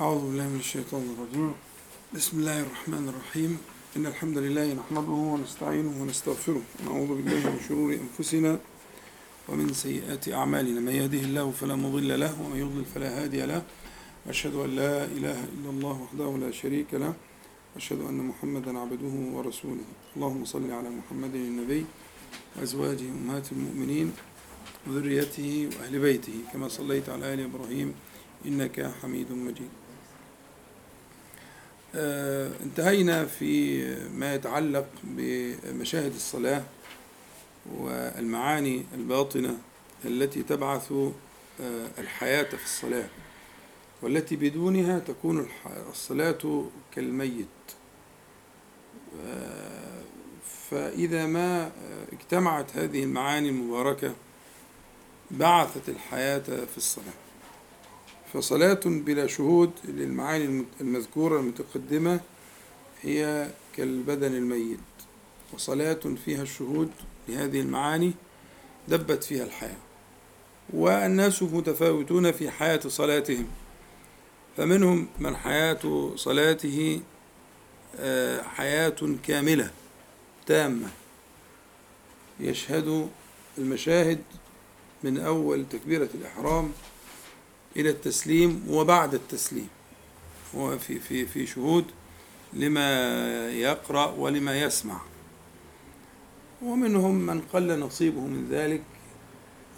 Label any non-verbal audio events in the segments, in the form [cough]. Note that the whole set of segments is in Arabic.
أعوذ بالله من الشيطان الرجيم. بسم الله الرحمن الرحيم. إن الحمد لله نحمده ونستعينه ونستغفره ونعوذ بالله من شرور أنفسنا ومن سيئات أعمالنا. من يهده الله فلا مضل له ومن يضلل فلا هادي له. وأشهد أن لا إله إلا الله وحده لا شريك له. وأشهد أن محمدا عبده ورسوله. اللهم صل على محمد النبي وأزواجه أمهات المؤمنين وذريته وأهل بيته كما صليت على آل إبراهيم إنك حميد مجيد. انتهينا في ما يتعلق بمشاهد الصلاة والمعاني الباطنة التي تبعث آه، الحياة في الصلاة والتي بدونها تكون الصلاة كالميت. آه، فإذا ما اجتمعت هذه المعاني المباركة بعثت الحياة في الصلاة. فصلاة بلا شهود للمعاني المذكورة المتقدمة هي كالبدن الميت. وصلاة فيها الشهود لهذه المعاني دبت فيها الحياة. والناس متفاوتون في حياة صلاتهم. فمنهم من حياة صلاته آه، حياة كاملة تامة. يشهد المشاهد من أول تكبيرة الإحرام إلى التسليم وبعد التسليم. هو في في في شهود لما يقرأ ولما يسمع. ومنهم من قل نصيبه من ذلك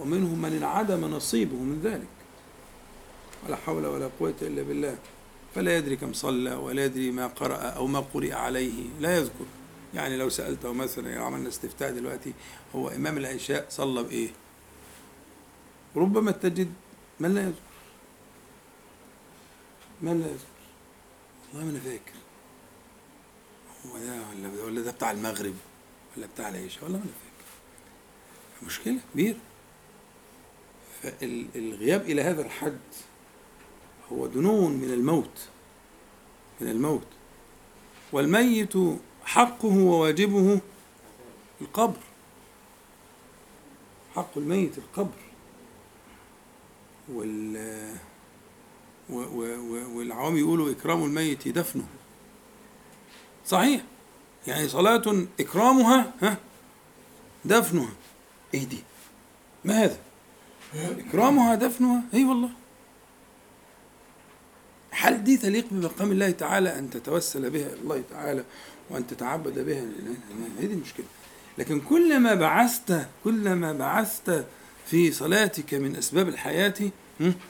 ومنهم من انعدم نصيبه من ذلك. ولا حول ولا قوة إلا بالله. فلا يدري كم صلى ولا يدري ما قرأ أو ما قرئ عليه. لا يذكر. يعني لو سألته مثلا لو عملنا استفتاء دلوقتي هو إمام العشاء صلى بإيه؟ ربما تجد من لا يذكر. من والله ما أنا فاكر. هو ده ولا ولا ده بتاع المغرب ولا بتاع العشاء؟ والله ما أنا فاكر. مشكلة كبيرة. فالغياب إلى هذا الحد هو دنو من الموت من الموت. والميت حقه وواجبه القبر. حق الميت القبر. وال والعوام يقولوا إكرام الميت دفنه. صحيح. يعني صلاة إكرامها ها دفنها. إيه دي؟ ما هذا إكرامها دفنها؟ أي والله. هل دي تليق بمقام الله تعالى أن تتوسل بها إلى الله تعالى وأن تتعبد بها؟ هذه المشكلة. لكن كلما بعثت كلما بعثت في صلاتك من أسباب الحياة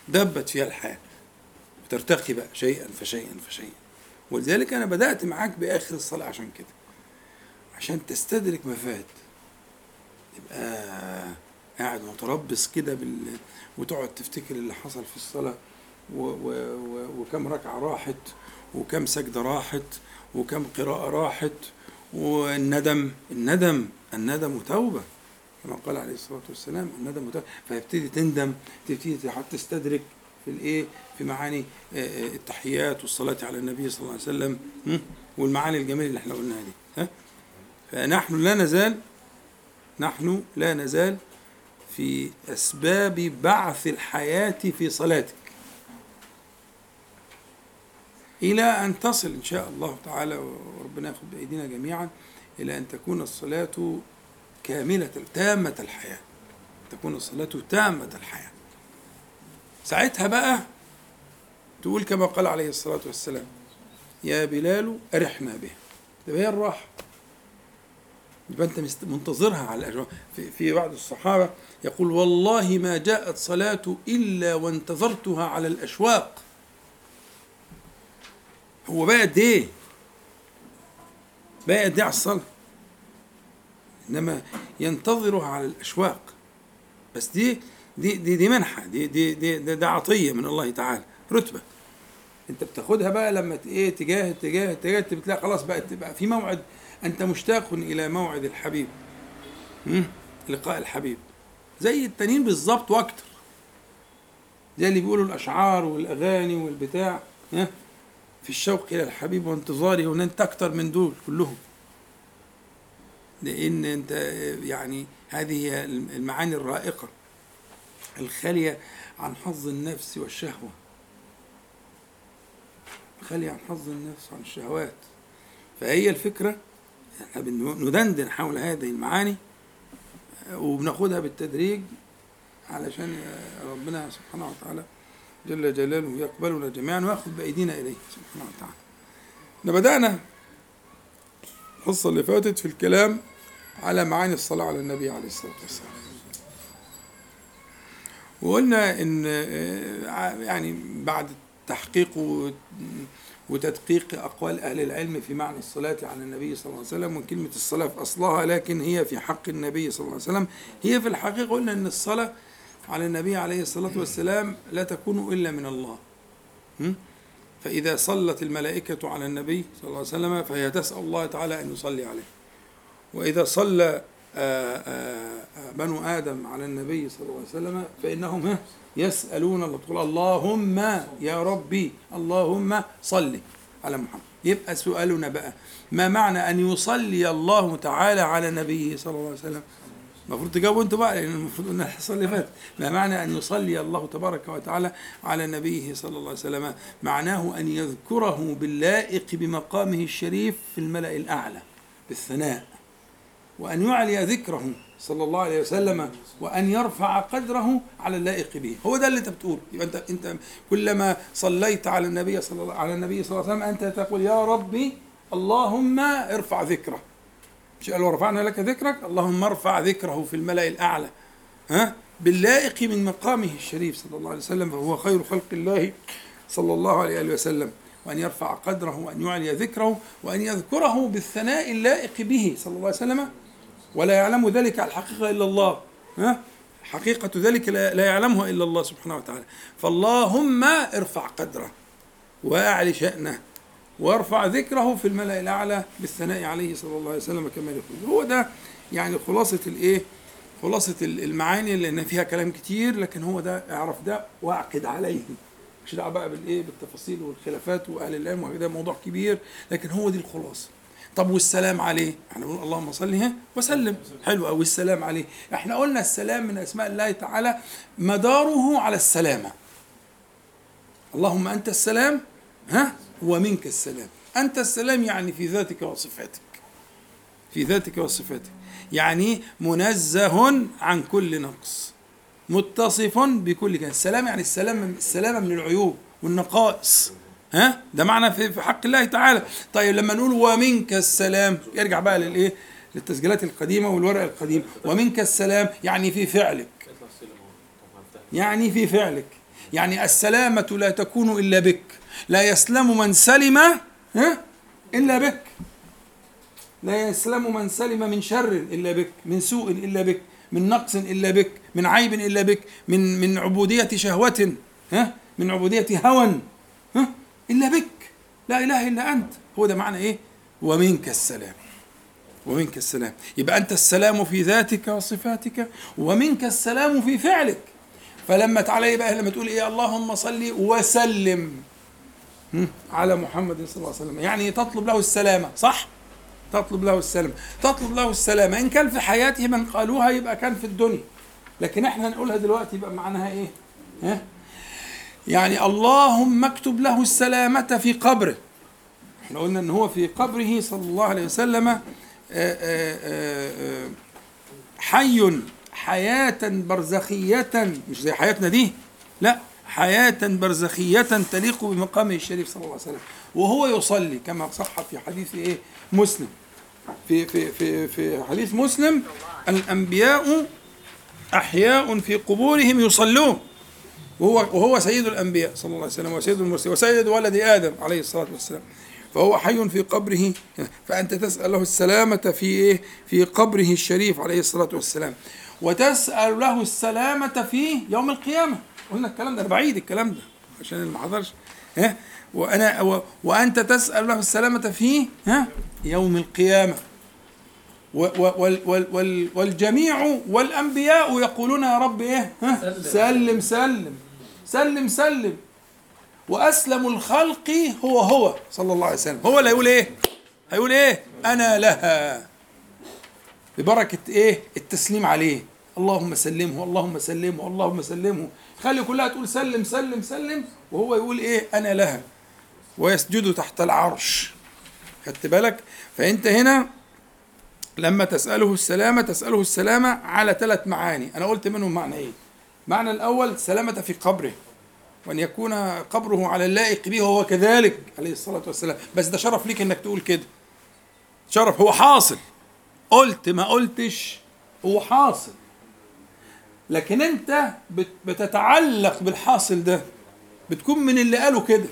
دبت فيها الحياة. وترتقي بقى شيئا فشيئا فشيئا. ولذلك أنا بدأت معاك بآخر الصلاة عشان كده. عشان تستدرك ما فات تبقى قاعد متربص كده بال... وتقعد تفتكر اللي حصل في الصلاة و... و... و... وكم ركعة راحت وكم سجدة راحت وكم قراءة راحت والندم. الندم الندم توبة كما قال عليه الصلاة والسلام الندم توبة فيبتدي تندم تبتدي تستدرك. في الايه؟ في معاني آه، آه، التحيات والصلاة على النبي صلى الله عليه وسلم؟ والمعاني الجميلة اللي إحنا قلناها دي ها؟ فنحن لا نزال نحن لا نزال في أسباب بعث الحياة في صلاتك. إلى أن تصل إن شاء الله تعالى وربنا ياخذ بأيدينا جميعا إلى أن تكون الصلاة كاملة تامة الحياة. تكون الصلاة تامة الحياة. ساعتها بقى تقول كما قال عليه الصلاة والسلام يا بلال أرحنا بها تبقى هي الراحة. يبقى أنت منتظرها على الأجواء في, في بعض الصحابة يقول والله ما جاءت صلاة إلا وانتظرتها على الأشواق. هو بقى قد إيه؟ بقى قد إيه على الصلاة؟ إنما ينتظرها على الأشواق. بس دي دي دي, دي منحة دي دي دي ده, عطية من الله تعالى رتبة. انت بتاخدها بقى لما إيه تجاه تجاه تجاه بتلاقي خلاص بقى تبقى في موعد انت مشتاق إلى موعد الحبيب. هم؟ لقاء الحبيب. زي التانيين بالظبط وأكتر. زي اللي بيقولوا الأشعار والأغاني والبتاع ها؟ في الشوق إلى الحبيب وانتظاره وإن أنت أكتر من دول كلهم. لأن أنت يعني هذه هي المعاني الرائقة. الخالية عن حظ النفس والشهوة. خالية عن حظ النفس وعن الشهوات. فهي الفكرة إحنا ندندن حول هذه المعاني وبناخدها بالتدريج علشان ربنا سبحانه وتعالى جل جلاله يقبلنا جميعا ويأخذ بأيدينا إليه سبحانه وتعالى. إحنا بدأنا الحصة اللي فاتت في الكلام على معاني الصلاة على النبي عليه الصلاة والسلام. وقلنا إن يعني بعد تحقيق وتدقيق أقوال أهل العلم في معنى الصلاة على النبي صلى الله عليه وسلم وكلمة الصلاة في أصلها لكن هي في حق النبي صلى الله عليه وسلم. هي في الحقيقة قلنا أن الصلاة على النبي عليه الصلاة والسلام لا تكون إلا من الله. فإذا صلت الملائكة على النبي صلى الله عليه وسلم فهي تسأل الله تعالى أن يصلي عليه. وإذا صلى آه، آه، آه، بنو آدم على النبي صلى الله عليه وسلم فإنهم يسألون الله تقول اللهم يا ربي اللهم صل على محمد. يبقى سؤالنا بقى ما معنى أن يصلي الله تعالى على نبيه صلى الله عليه وسلم؟ المفروض تجاوبوا أنتوا بقى لأن المفروض إن الحصه اللي فاتت ما معنى أن يصلي الله تبارك وتعالى على نبيه صلى الله عليه وسلم؟ معناه أن يذكره باللائق بمقامه الشريف في الملأ الأعلى بالثناء. وأن يعلي ذكره صلى الله عليه وسلم وأن يرفع قدره على اللائق به. هو ده اللي أنت بتقول يبقى أنت أنت كلما صليت على النبي صلى الله على النبي صلى الله عليه وسلم أنت تقول يا ربي اللهم ارفع ذكره. مش قال ورفعنا لك ذكرك؟ اللهم ارفع ذكره في الملأ الأعلى. ها؟ باللائق من مقامه الشريف صلى الله عليه وسلم فهو خير خلق الله صلى الله عليه وسلم. وأن يرفع قدره وأن يعلي ذكره وأن يذكره بالثناء اللائق به صلى الله عليه وسلم ولا يعلم ذلك على الحقيقة إلا الله. ها؟ حقيقة ذلك لا يعلمها إلا الله سبحانه وتعالى. فاللهم ارفع قدره وأعلي شأنه وارفع ذكره في الملأ الأعلى بالثناء عليه صلى الله عليه وسلم كما يقول. هو ده يعني خلاصة الإيه؟ خلاصة المعاني لأن فيها كلام كتير لكن هو ده اعرف ده وأعقد عليه. مش دعوة بقى بالإيه؟ بالتفاصيل والخلافات وأهل العلم وده موضوع كبير لكن هو دي الخلاصة. طب والسلام عليه؟ إحنا بنقول اللهم صل وسلم. حلو قوي السلام عليه. إحنا قلنا السلام من أسماء الله تعالى مداره على السلامة. اللهم أنت السلام ها؟ ومنك السلام. أنت السلام يعني في ذاتك وصفاتك. في ذاتك وصفاتك. يعني منزه عن كل نقص. متصف بكل كان السلام يعني السلام السلامه من العيوب والنقائص. ها؟ ده معنى في حق الله تعالى. طيب لما نقول ومنك السلام يرجع بقى للإيه؟ للتسجيلات القديمة والورق القديم. ومنك السلام يعني في فعلك. يعني في فعلك. يعني السلامة لا تكون إلا بك. لا يسلم من سلم ها؟ إلا بك. لا يسلم من سلم من شر إلا بك من سوء إلا بك من نقص إلا بك من عيب إلا بك من من عبودية شهوة ها؟ من عبودية هوى. إلا بك. لا إله إلا أنت. هو ده معنى إيه؟ ومنك السلام. ومنك السلام. يبقى أنت السلام في ذاتك وصفاتك ومنك السلام في فعلك. فلما تعالى بقى لما تقول إيه؟ اللهم صل وسلم. على محمد صلى الله عليه وسلم. يعني تطلب له السلامة صح؟ تطلب له السلام. تطلب له السلامة إن كان في حياته من قالوها يبقى كان في الدنيا. لكن إحنا نقولها دلوقتي يبقى معناها إيه؟ ها؟ يعني اللهم اكتب له السلامة في قبره. إحنا قلنا إن هو في قبره صلى الله عليه وسلم آه، آه، آه، حي حياة برزخية مش زي حياتنا دي لا حياة برزخية تليق بمقامه الشريف صلى الله عليه وسلم. وهو يصلي كما صح في حديث إيه؟ مسلم. في في في في حديث مسلم الأنبياء أحياء في قبورهم يصلون. وهو وهو سيد الأنبياء صلى الله عليه وسلم وسيد المرسلين وسيد ولد آدم عليه الصلاة والسلام. فهو حي في قبره فأنت تسأل له السلامة في إيه؟ في قبره الشريف عليه الصلاة والسلام. وتسأل له السلامة في يوم القيامة. قلنا الكلام ده أنا بعيد الكلام ده عشان اللي ما حضرش. ها؟ وأنا و وأنت تسأل له السلامة في ها؟ يوم القيامة. والجميع والأنبياء يقولون يا رب إيه؟ ها؟ سلم سلم. سلم سلم. وأسلم الخلق هو هو. صلى الله عليه وسلم. هو اللي هيقول إيه؟ هيقول إيه؟ أنا لها. ببركة إيه؟ التسليم عليه. اللهم سلمه اللهم سلمه اللهم سلمه. خلي كلها تقول سلم سلم سلم. وهو يقول إيه؟ أنا لها. ويسجد تحت العرش. خدت بالك؟ فأنت هنا لما تسأله السلامة تسأله السلامة على ثلاث معاني. أنا قلت منهم معنى إيه؟ معنى الأول سلامة في قبره وأن يكون قبره على اللائق به وهو كذلك عليه الصلاة والسلام. بس ده شرف ليك إنك تقول كده. شرف هو حاصل. قلت ما قلتش هو حاصل. لكن أنت بتتعلق بالحاصل ده. بتكون من اللي قالوا كده.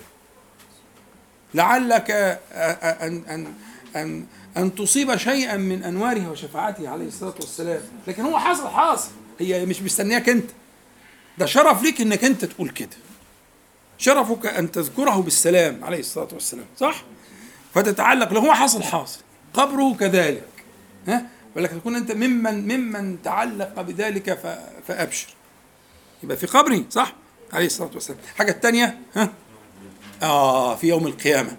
لعلك ان ان ان أن تصيب شيئا من أنواره وشفاعته عليه الصلاة والسلام. لكن هو حاصل حاصل. هي مش مستنياك أنت. ده شرف ليك إنك أنت تقول كده. شرفك أن تذكره بالسلام عليه الصلاة والسلام صح؟ فتتعلق له هو حاصل حاصل. قبره كذلك ها؟ ولكن تكون أنت ممن ممن تعلق بذلك فأبشر. يبقى في قبري صح؟ عليه الصلاة والسلام. الحاجة الثانية ها؟ آه في يوم القيامة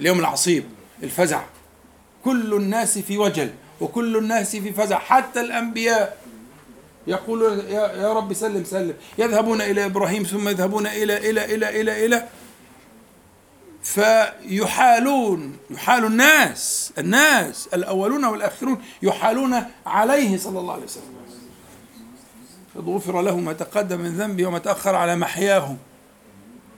اليوم العصيب الفزع. كل الناس في وجل وكل الناس في فزع حتى الأنبياء. يقولون يا, رب سلم سلم. يذهبون إلى إبراهيم ثم يذهبون إلى إلى إلى إلى إلى. فيحالون يحال الناس الناس الأولون والآخرون يحالون عليه صلى الله عليه وسلم. غفر له ما تقدم من ذنبه وما تأخر على محياه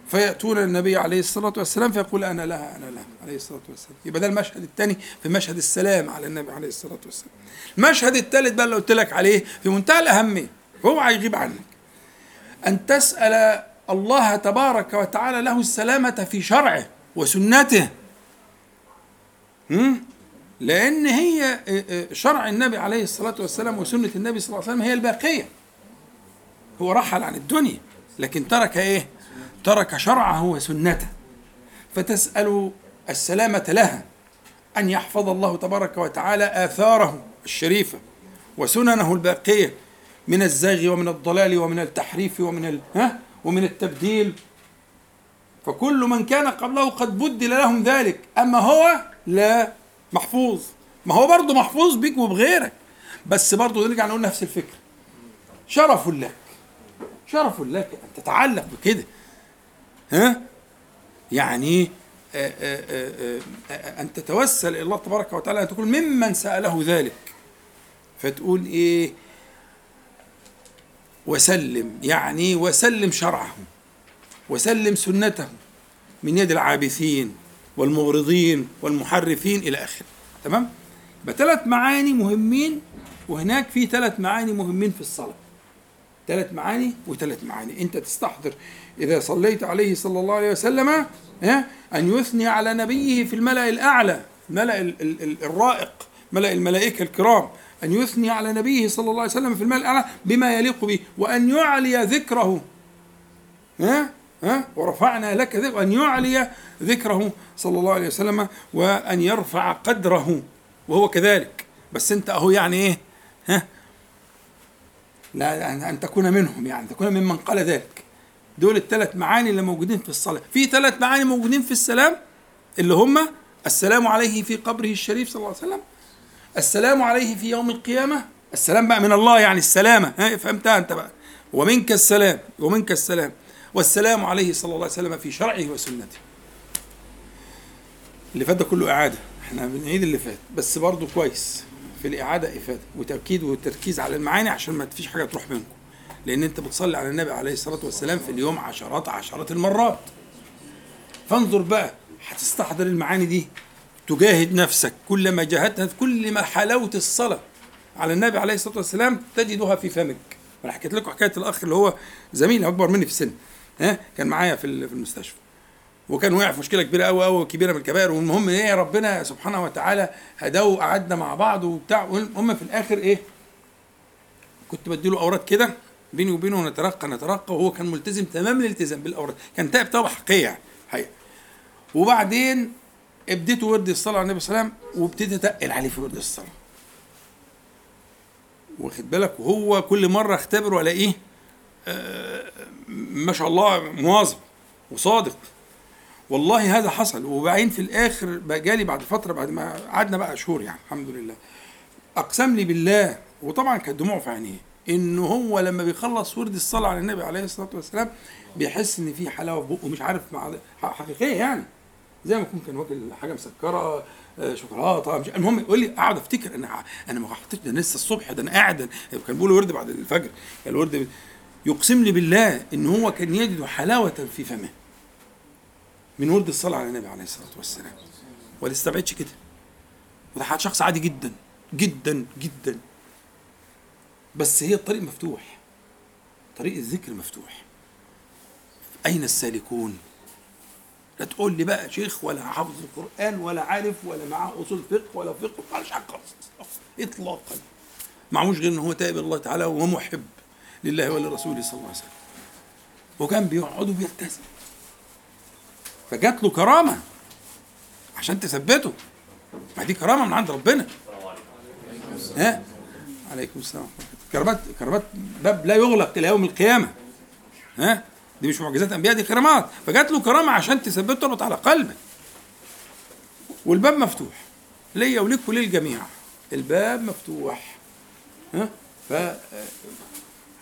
فيأتون النبي عليه الصلاة والسلام فيقول أنا لها أنا لها عليه الصلاة والسلام. يبقى ده المشهد الثاني في مشهد السلام على النبي عليه الصلاة والسلام. المشهد الثالث بقى اللي قلت لك عليه في منتهى الأهمية هو هيغيب عنك. أن تسأل الله تبارك وتعالى له السلامة في شرعه وسنته. لأن هي شرع النبي عليه الصلاة والسلام وسنة النبي صلى الله عليه وسلم هي الباقية. هو رحل عن الدنيا لكن ترك إيه؟ ترك شرعه وسنته. فتسأل السلامة لها أن يحفظ الله تبارك وتعالى آثاره الشريفة وسننه الباقية من الزيغ ومن الضلال ومن التحريف ومن. ها؟ ومن التبديل. فكل من كان قبله قد بدل لهم ذلك. أما هو؟ لا. محفوظ. ما هو برضه محفوظ بيك وبغيرك. بس برضه نرجع نقول نفس الفكرة. شرف لك. شرف لك أن تتعلق بكده. ها؟ يعني آآ آآ آآ أن تتوسل إلى الله تبارك وتعالى أن تكون ممن سأله ذلك. فتقول إيه؟ وسلم يعني وسلم شرعه وسلم سنته من يد العابثين والمغرضين والمحرفين إلى آخره. تمام؟ ثلاث معاني مهمين وهناك في ثلاث معاني مهمين في الصلاة. ثلاث معاني وثلاث معاني. أنت تستحضر إذا صليت عليه صلى الله عليه وسلم أن يثني على نبيه في الملأ الأعلى الملا الرائق ملأ الملائكة الكرام. أن يثني على نبيه صلى الله عليه وسلم في الملأ الأعلى بما يليق به وأن يعلي ذكره ها ها ورفعنا لك ذكر ان يعلي ذكره صلى الله عليه وسلم وأن يرفع قدره وهو كذلك. بس أنت أهو يعني إيه ها لا أن تكون منهم يعني تكون ممن قال ذلك. دول الثلاث معاني اللي موجودين في الصلاة. في ثلاث معاني موجودين في السلام اللي هم السلام عليه في قبره الشريف صلى الله عليه وسلم السلام عليه في يوم القيامة. السلام بقى من الله يعني السلامة. ها فهمتها أنت بقى؟ ومنك السلام ومنك السلام. والسلام عليه صلى الله عليه وسلم في شرعه وسنته. اللي فات ده كله إعادة. إحنا بنعيد اللي فات. بس برضه كويس. في الإعادة إفادة. وتأكيد وتركيز على المعاني عشان ما فيش حاجة تروح منكم. لأن أنت بتصلي على النبي عليه الصلاة والسلام في اليوم عشرات عشرات المرات. فانظر بقى هتستحضر المعاني دي. تجاهد نفسك. كلما جاهدت كل ما حلاوة الصلاة على النبي عليه الصلاة والسلام تجدها في فمك. أنا حكيت لكم حكاية الأخ اللي هو زميلي أكبر مني في السن. ها؟ كان معايا في المستشفى. وكان وقع في مشكلة كبيرة قوي قوي كبيرة من الكبائر. والمهم إيه ربنا سبحانه وتعالى هداه وقعدنا مع بعض وبتاع. المهم في الآخر إيه كنت بديله أوراد كده. بيني وبينه نترقى نترقى وهو كان ملتزم تمام الالتزام بالأوراد. كان تائب توبه حقيقيه يعني حقيقة. وبعدين ابديت ورد الصلاة على النبي صلى الله عليه وسلم وابتديت أتقل عليه في ورد الصلاة. واخد بالك؟ وهو كل مرة اختبره الاقيه آه ما شاء الله مواظب وصادق. والله هذا حصل. وبعدين في الآخر جالي بعد فترة بعد ما قعدنا بقى شهور يعني الحمد لله. أقسم لي بالله وطبعا كانت دموع في عينيه. ان هو لما بيخلص ورد الصلاة على النبي عليه الصلاة والسلام بيحس إن في حلاوة في بقه مش عارف مع حقيقية يعني. زي ما يكون كان واكل حاجة مسكرة آه، شوكولاتة مش المهم يقول لي أقعد أفتكر أنا أنا ما حطيتش ده لسه الصبح ده أنا قاعد كان بيقول ورد بعد الفجر الورد يقسم لي بالله إن هو كان يجد حلاوة في فمه من ورد الصلاة على النبي عليه الصلاة والسلام. ولا استبعدش كده. وده شخص عادي جدا جدا جدا. بس هي الطريق مفتوح. طريق الذكر مفتوح. أين السالكون؟ لا تقول لي بقى شيخ ولا حافظ القرآن ولا عارف ولا معاه أصول فقه ولا فقه ولا حاجة إطلاقا. معهوش غير إن هو تائب الله تعالى ومحب لله ولرسوله صلى الله عليه وسلم. وكان بيقعد وبيلتزم فجات له كرامة عشان تثبته. ما دي كرامة من عند ربنا. ها؟ عليكم السلام. كرامات كرامات باب لا يغلق إلى يوم القيامة. ها؟ دي مش معجزات أنبياء دي كرامات. فجات له كرامة عشان تثبت تربط على قلبك والباب مفتوح. ليا وليك وللجميع الباب مفتوح. ها؟ ف ال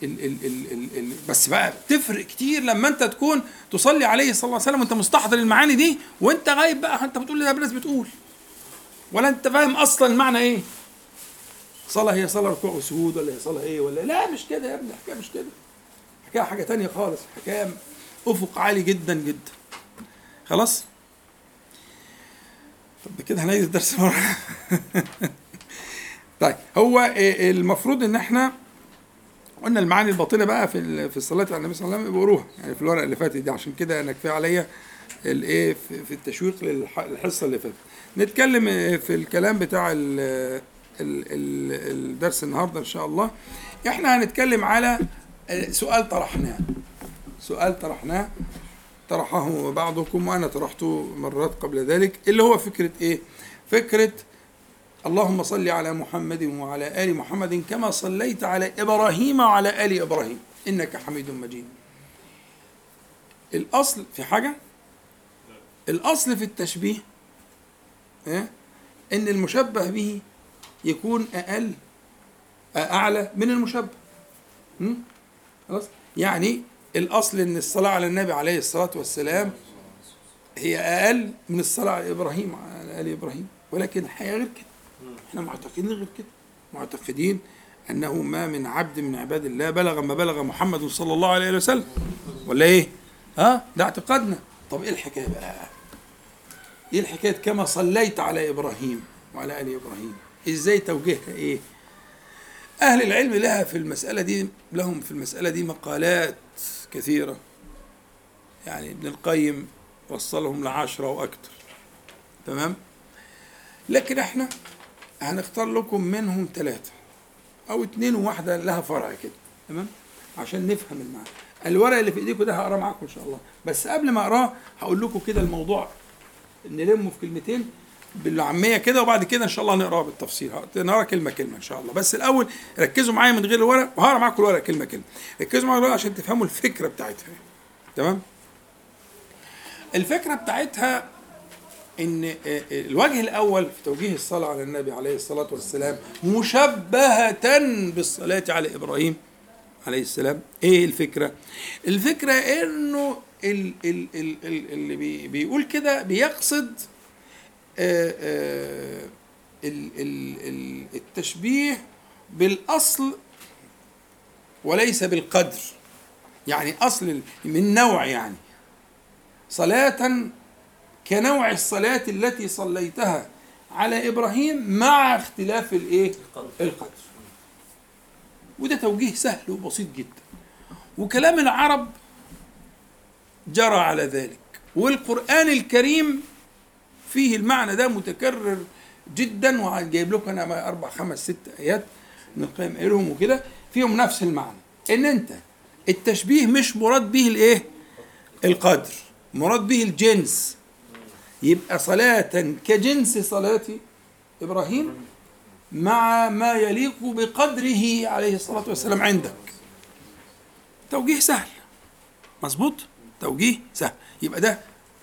ال ال ال ال بس بقى بتفرق كتير لما أنت تكون تصلي عليه صلى الله عليه وسلم وأنت مستحضر المعاني دي وأنت غايب بقى انت بتقول ده الناس بتقول. ولا أنت فاهم أصلا المعنى إيه؟ صلاة هي صلاة ركوع وسجود ولا هي صلاة إيه ولا لا مش كده يا ابني الحكاية مش كده. حكاية حاجة تانية خالص حكاية أفق عالي جدا جدا. خلاص؟ طب كده هنعيد الدرس مرة. [laughs] طيب هو المفروض إن إحنا قلنا المعاني الباطنه بقى في في الصلاة على النبي صلى الله عليه وسلم بيقروها يعني في الورقة اللي فاتت دي عشان كده أنا كفاية عليا الإيه في التشويق للحصة اللي فاتت. نتكلم في الكلام بتاع الدرس النهارده إن شاء الله. إحنا هنتكلم على سؤال طرحناه. سؤال طرحناه. طرحه بعضكم وأنا طرحته مرات قبل ذلك. اللي هو فكرة إيه؟ فكرة اللهم صل على محمد وعلى آل محمد كما صليت على إبراهيم وعلى آل إبراهيم. إنك حميد مجيد. الأصل في حاجة؟ الأصل في التشبيه إيه؟ إن المشبه به يكون أقل أعلى من المشبه. خلاص؟ يعني الأصل إن الصلاة على النبي عليه الصلاة والسلام هي أقل من الصلاة على إبراهيم على آل إبراهيم. ولكن الحقيقة غير كده. إحنا معتقدين غير كده. معتقدين أنه ما من عبد من عباد الله بلغ ما بلغ محمد صلى الله عليه وسلم. ولا إيه؟ ها؟ ده اعتقادنا. طب إيه الحكاية بقى؟ إيه الحكاية كما صليت على إبراهيم وعلى آل إبراهيم؟ إزاي توجيهها إيه؟ أهل العلم لها في المسألة دي لهم في المسألة دي مقالات كثيرة. يعني ابن القيم وصلهم لعشرة وأكثر. تمام؟ لكن إحنا هنختار لكم منهم ثلاثة أو اثنين وواحدة لها فرع كده. تمام؟ عشان نفهم المعنى. الورق اللي في إيديكم ده هقراه معاكم إن شاء الله. بس قبل ما اقراه هقول لكم كده الموضوع. نلمه في كلمتين. بالعامية كده وبعد كده إن شاء الله نقراها بالتفصيل. نقرأ كلمة كلمة إن شاء الله. بس الأول ركزوا معايا من غير الورق وهقرأ معاكم الورق كلمة كلمة. ركزوا معايا الورق عشان تفهموا الفكرة بتاعتها. تمام؟ الفكرة بتاعتها إن الوجه الأول في توجيه الصلاة على النبي عليه الصلاة والسلام مشبهة بالصلاة على إبراهيم عليه السلام. إيه الفكرة؟ الفكرة إنه اللي بيقول كده بيقصد آه، آه، التشبيه بالأصل وليس بالقدر. يعني أصل من نوع يعني. صلاة كنوع الصلاة التي صليتها على إبراهيم مع اختلاف الإيه؟ القدر. وده توجيه سهل وبسيط جدا. وكلام العرب جرى على ذلك. والقرآن الكريم فيه المعنى ده متكرر جدا وجايب لكم أنا أربع خمس ست آيات من القيم قايلهم وكده فيهم نفس المعنى. إن أنت التشبيه مش مراد به الإيه؟ القدر مراد به الجنس. يبقى صلاة كجنس صلاة إبراهيم مع ما يليق بقدره عليه الصلاة والسلام عندك. توجيه سهل. مظبوط؟ توجيه سهل. يبقى ده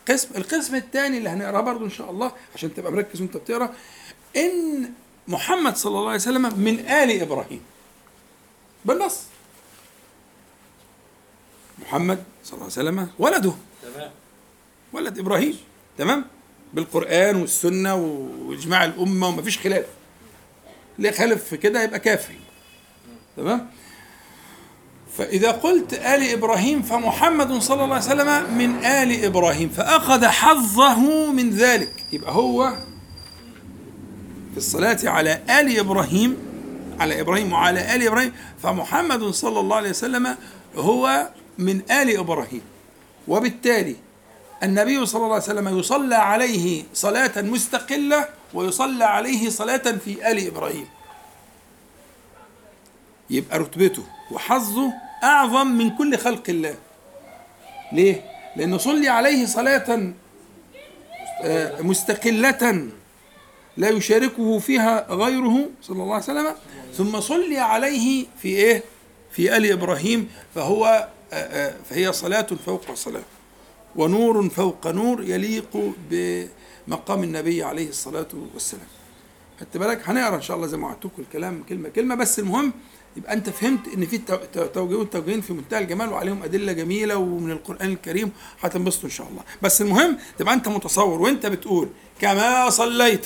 قسم القسم الثاني اللي هنقراه برضه إن شاء الله عشان تبقى مركز وأنت بتقرأ إن محمد صلى الله عليه وسلم من آل إبراهيم. بالنص. محمد صلى الله عليه وسلم ولده. تمام. ولد إبراهيم. تمام؟ بالقرآن والسنة وإجماع الأمة ومفيش خلاف. اللي خالف في كده؟ يبقى كافر تمام؟ فإذا قلت آل إبراهيم فمحمد صلى الله عليه وسلم من آل إبراهيم فأخذ حظه من ذلك. يبقى هو في الصلاة على آل إبراهيم على إبراهيم وعلى آل إبراهيم فمحمد صلى الله عليه وسلم هو من آل إبراهيم. وبالتالي النبي صلى الله عليه وسلم يصلى عليه صلاة مستقلة ويصلى عليه صلاة في آل إبراهيم. يبقى رتبته وحظه أعظم من كل خلق الله ليه؟ لأنه صلي عليه صلاة آه، مستقلة لا يشاركه فيها غيره صلى الله عليه وسلم ثم صلي عليه في إيه؟ في آل إبراهيم فهو آه، آه، فهي صلاة فوق صلاة ونور فوق نور يليق بمقام النبي عليه الصلاة والسلام خدت بالك هنقرأ إن شاء الله زي ما وعدتكم الكلام كلمة كلمة بس المهم يبقى انت فهمت ان في توجيهين توجيهين في منتهى الجمال وعليهم أدلة جميلة ومن القرآن الكريم. هتنبسطوا إن شاء الله. بس المهم تبقى انت متصور وانت بتقول كما صليت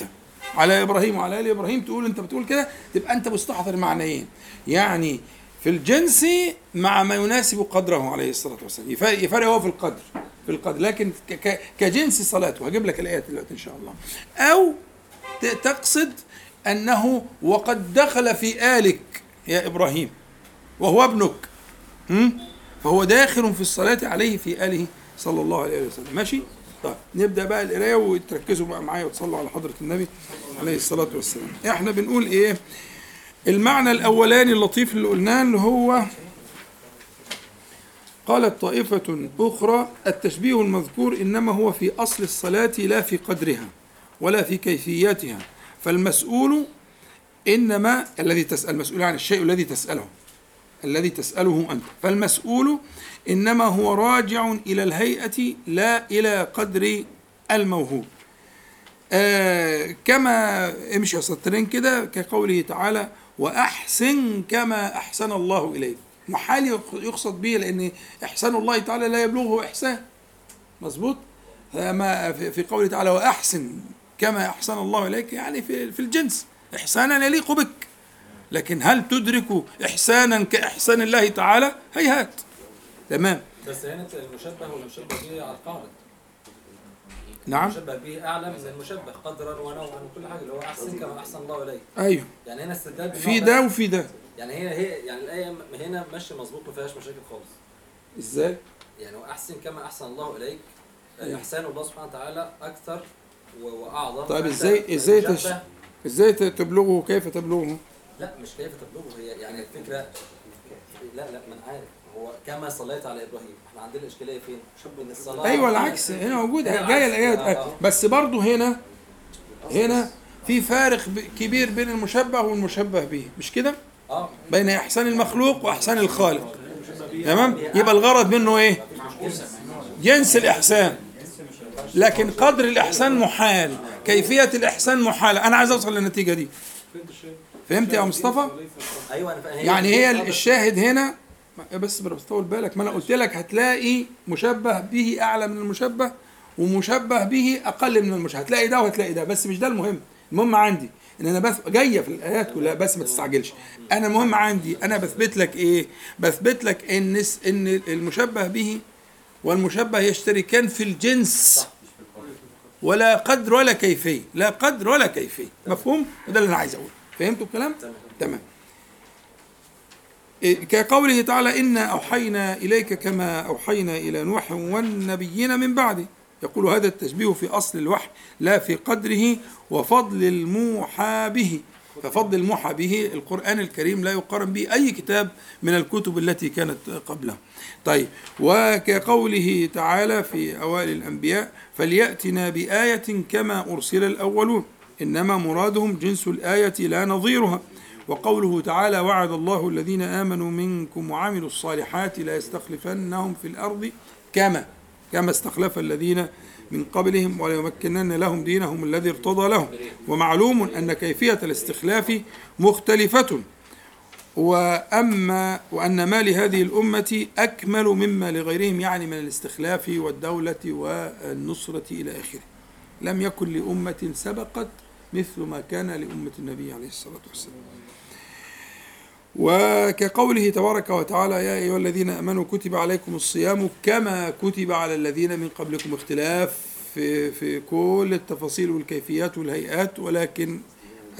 على إبراهيم وعلى آل إبراهيم تقول انت بتقول كده تبقى انت مستحضر معنيين. يعني في الجنس مع ما يناسب قدره عليه الصلاة والسلام. يفرق هو في القدر في القدر. لكن كجنس صلاته. هجيب لك الايات دلوقتي إن شاء الله. أو تقصد أنه وقد دخل في آلك يا إبراهيم وهو ابنك فهو داخل في الصلاة عليه في آله صلى الله عليه وسلم. ماشي؟ طيب نبدأ بقى القراية وتركزوا بقى معايا وتصلوا على حضرة النبي عليه الصلاة والسلام. إحنا بنقول إيه؟ المعنى الأولاني اللطيف اللي قلناه اللي هو قالت طائفة أخرى التشبيه المذكور إنما هو في أصل الصلاة لا في قدرها ولا في كيفيتها فالمسؤول إنما الذي تسأل المسؤول عن الشيء الذي تسأله الذي تسأله أنت. فالمسؤول إنما هو راجع إلى الهيئة لا إلى قدر الموهوب. آه كما امشي سطرين كده كقوله تعالى وأحسن كما أحسن الله إليك. محال يقصد به لأن إحسان الله تعالى لا يبلغه إحسان. مظبوط؟ في قوله تعالى وأحسن كما أحسن الله إليك يعني في الجنس. إحسانا يليق بك. لكن هل تدرك إحسانا كإحسان الله تعالى؟ هيهات. تمام. بس هنا المشبه والمشبه به على القاعدة نعم. المشبه به أعلى من المشبه قدرا ونوعا وكل حاجة اللي هو أحسن كما أحسن الله إليك. أيوه. يعني هنا استدلال في ده وفي ده. يعني هي هي يعني الآية هنا ماشيه مظبوط ما فيهاش مشاكل خالص. إزاي؟ يعني واحسن كما أحسن الله إليك. أيوه. احسان الله سبحانه وتعالى أكثر وأعظم. طيب إزاي إزاي تش... إزاي تبلغه كيف تبلغه؟ لا مش كيف تبلغه هي يعني الفكرة لا لا ما أنا عارف. هو كما صليت على إبراهيم إحنا عندنا الاشكاليه فين؟ إن الصلاة أيوه العكس. هنا موجود جاية الايات آه. آه. بس برضه هنا هنا في فارق كبير بين المشبه والمشبه به. مش كده؟ آه. بين إحسان المخلوق وإحسان الخالق. تمام؟ يبقى الغرض منه إيه؟ جنس الإحسان. لكن قدر الإحسان محال. كيفية الإحسان محالة. أنا عايز أوصل للنتيجة دي. فهمت يا مصطفى؟ فاهم. يعني هي الشاهد هنا. بس بس طول بالك. ما أنا قلت لك هتلاقي مشبه به أعلى من المشبه ومشبه به أقل من المشبه. هتلاقي ده وهتلاقي ده. بس مش ده المهم. المهم عندي إن أنا بس جاية في الآيات كلها. بس ما تستعجلش. أنا المهم عندي أنا بثبت لك إيه؟ بثبت لك إن إن المشبه به والمشبه يشتركان في الجنس. ولا قدر ولا كيفية. لا قدر ولا كيفية. مفهوم؟ وده اللي أنا عايز أقوله. فهمتوا الكلام؟ تمام. إيه، كقوله تعالى إنا أوحينا إليك كما أوحينا إلى نوح والنبيين من بعده يقول هذا التشبيه في أصل الوحي لا في قدره وفضل الموحى به. ففضل الموحى به القرآن الكريم لا يقارن به أي كتاب من الكتب التي كانت قبله. طيب وكقوله تعالى في أوائل الأنبياء فليأتنا بآية كما أرسل الأولون. إنما مرادهم جنس الآية لا نظيرها. وقوله تعالى وعد الله الذين آمنوا منكم وعملوا الصالحات لا يستخلفنهم في الأرض كما كما استخلف الذين من قبلهم وليمكنن لهم دينهم الذي ارتضى لهم. ومعلوم أن كيفية الاستخلاف مختلفة. وأما وأن ما لهذه الأمة أكمل مما لغيرهم يعني من الاستخلاف والدولة والنصرة إلى آخره. لم يكن لأمة سبقت مثل ما كان لأمة النبي عليه الصلاة والسلام. وكقوله تبارك وتعالى يا أيها الذين آمنوا كتب عليكم الصيام كما كتب على الذين من قبلكم اختلاف في, في كل التفاصيل والكيفيات والهيئات ولكن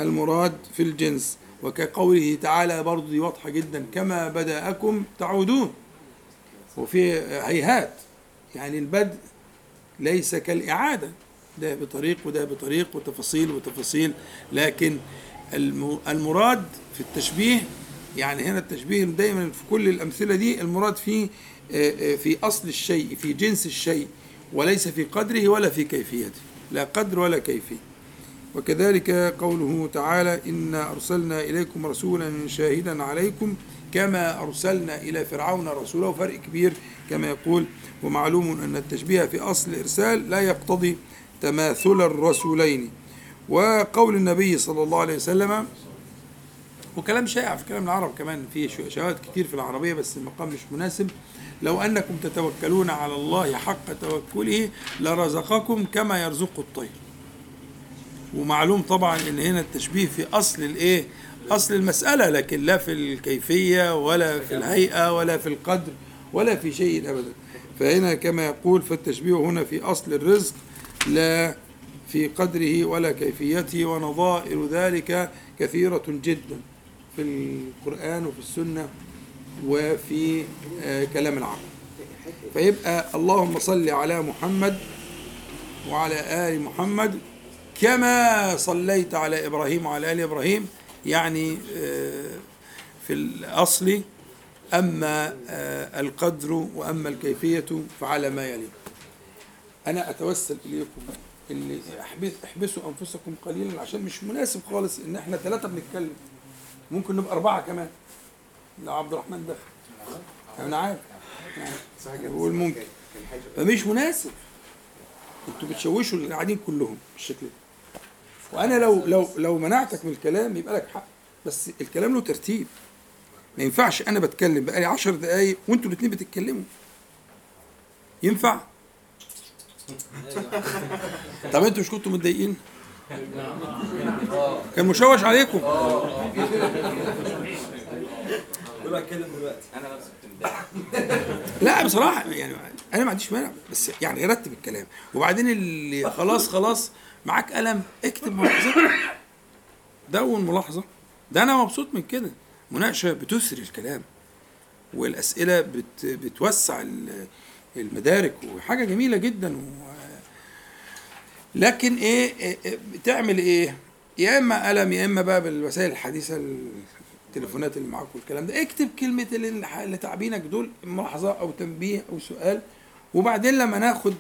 المراد في الجنس. وكقوله تعالى برضه دي واضحة جدا كما بدأكم تعودون. وفي هيهات يعني البدء ليس كالإعادة. ده بطريق وده بطريق وتفاصيل وتفاصيل. لكن الم- المراد في التشبيه يعني هنا التشبيه دايما في كل الأمثلة دي المراد فيه آه، آه، في أصل الشيء في جنس الشيء وليس في قدره ولا في كيفيته. لا قدر ولا كيفية. وكذلك قوله تعالى إنا أرسلنا إليكم رسولا شاهدا عليكم كما أرسلنا إلى فرعون رسولا. وفرق كبير كما يقول. ومعلوم أن التشبيه في أصل الإرسال لا يقتضي تماثل الرسولين. وقول النبي صلى الله عليه وسلم وكلام شائع في كلام العرب كمان شو- شواهد كتير في العربية بس المقام مش مناسب. لو أنكم تتوكلون على الله حق توكله لرزقكم كما يرزق الطير. ومعلوم طبعا إن هنا التشبيه في أصل الإيه؟ أصل المسألة لكن لا في الكيفية ولا في الهيئة ولا في القدر ولا في شيء ابدا. فهنا كما يقول فالتشبيه هنا في أصل الرزق لا في قدره ولا كيفيته ونظائر ذلك كثيرة جدا. في القرآن وفي السنة وفي آه، كلام العرب فيبقى اللهم صل على محمد وعلى آل محمد كما صليت على إبراهيم وعلى آل إبراهيم. يعني آه، في الأصل أما آه، القدر وأما الكيفية فعلى ما يلي. أنا أتوسل إليكم اللي احبس أحبسوا أنفسكم قليلا عشان مش مناسب خالص إن إحنا ثلاثة بنتكلم. ممكن نبقى أربعة كمان. لو عبد الرحمن دخل أنا عارف. بقول ممكن فمش مناسب. أنتوا بتشوشوا اللي قاعدين كلهم بالشكل ده. وأنا لو لو لو منعتك من الكلام يبقى لك حق. بس الكلام له ترتيب. ما ينفعش أنا بتكلم بقالي عشر دقايق وأنتوا الاثنين بتتكلموا. ينفع؟ طب أنتوا مش كنتوا متضايقين؟ كان مشوش عليكم. لا بصراحة يعني أنا ما عنديش مانع بس يعني رتب الكلام. وبعدين اللي خلاص خلاص معاك قلم اكتب ملاحظات دون ملاحظة. ده أنا مبسوط من كده. مناقشة بتثري الكلام والأسئلة بت بتوسع ال- المدارك وحاجة جميلة جدا و لكن إيه إيه- إيه بتعمل إيه؟ يا إما قلم يا إما بقى بالوسائل الحديثة التليفونات اللي معاك والكلام ده. اكتب كلمة اللي تعبينك دول ملاحظة أو تنبيه أو سؤال. وبعدين لما ناخد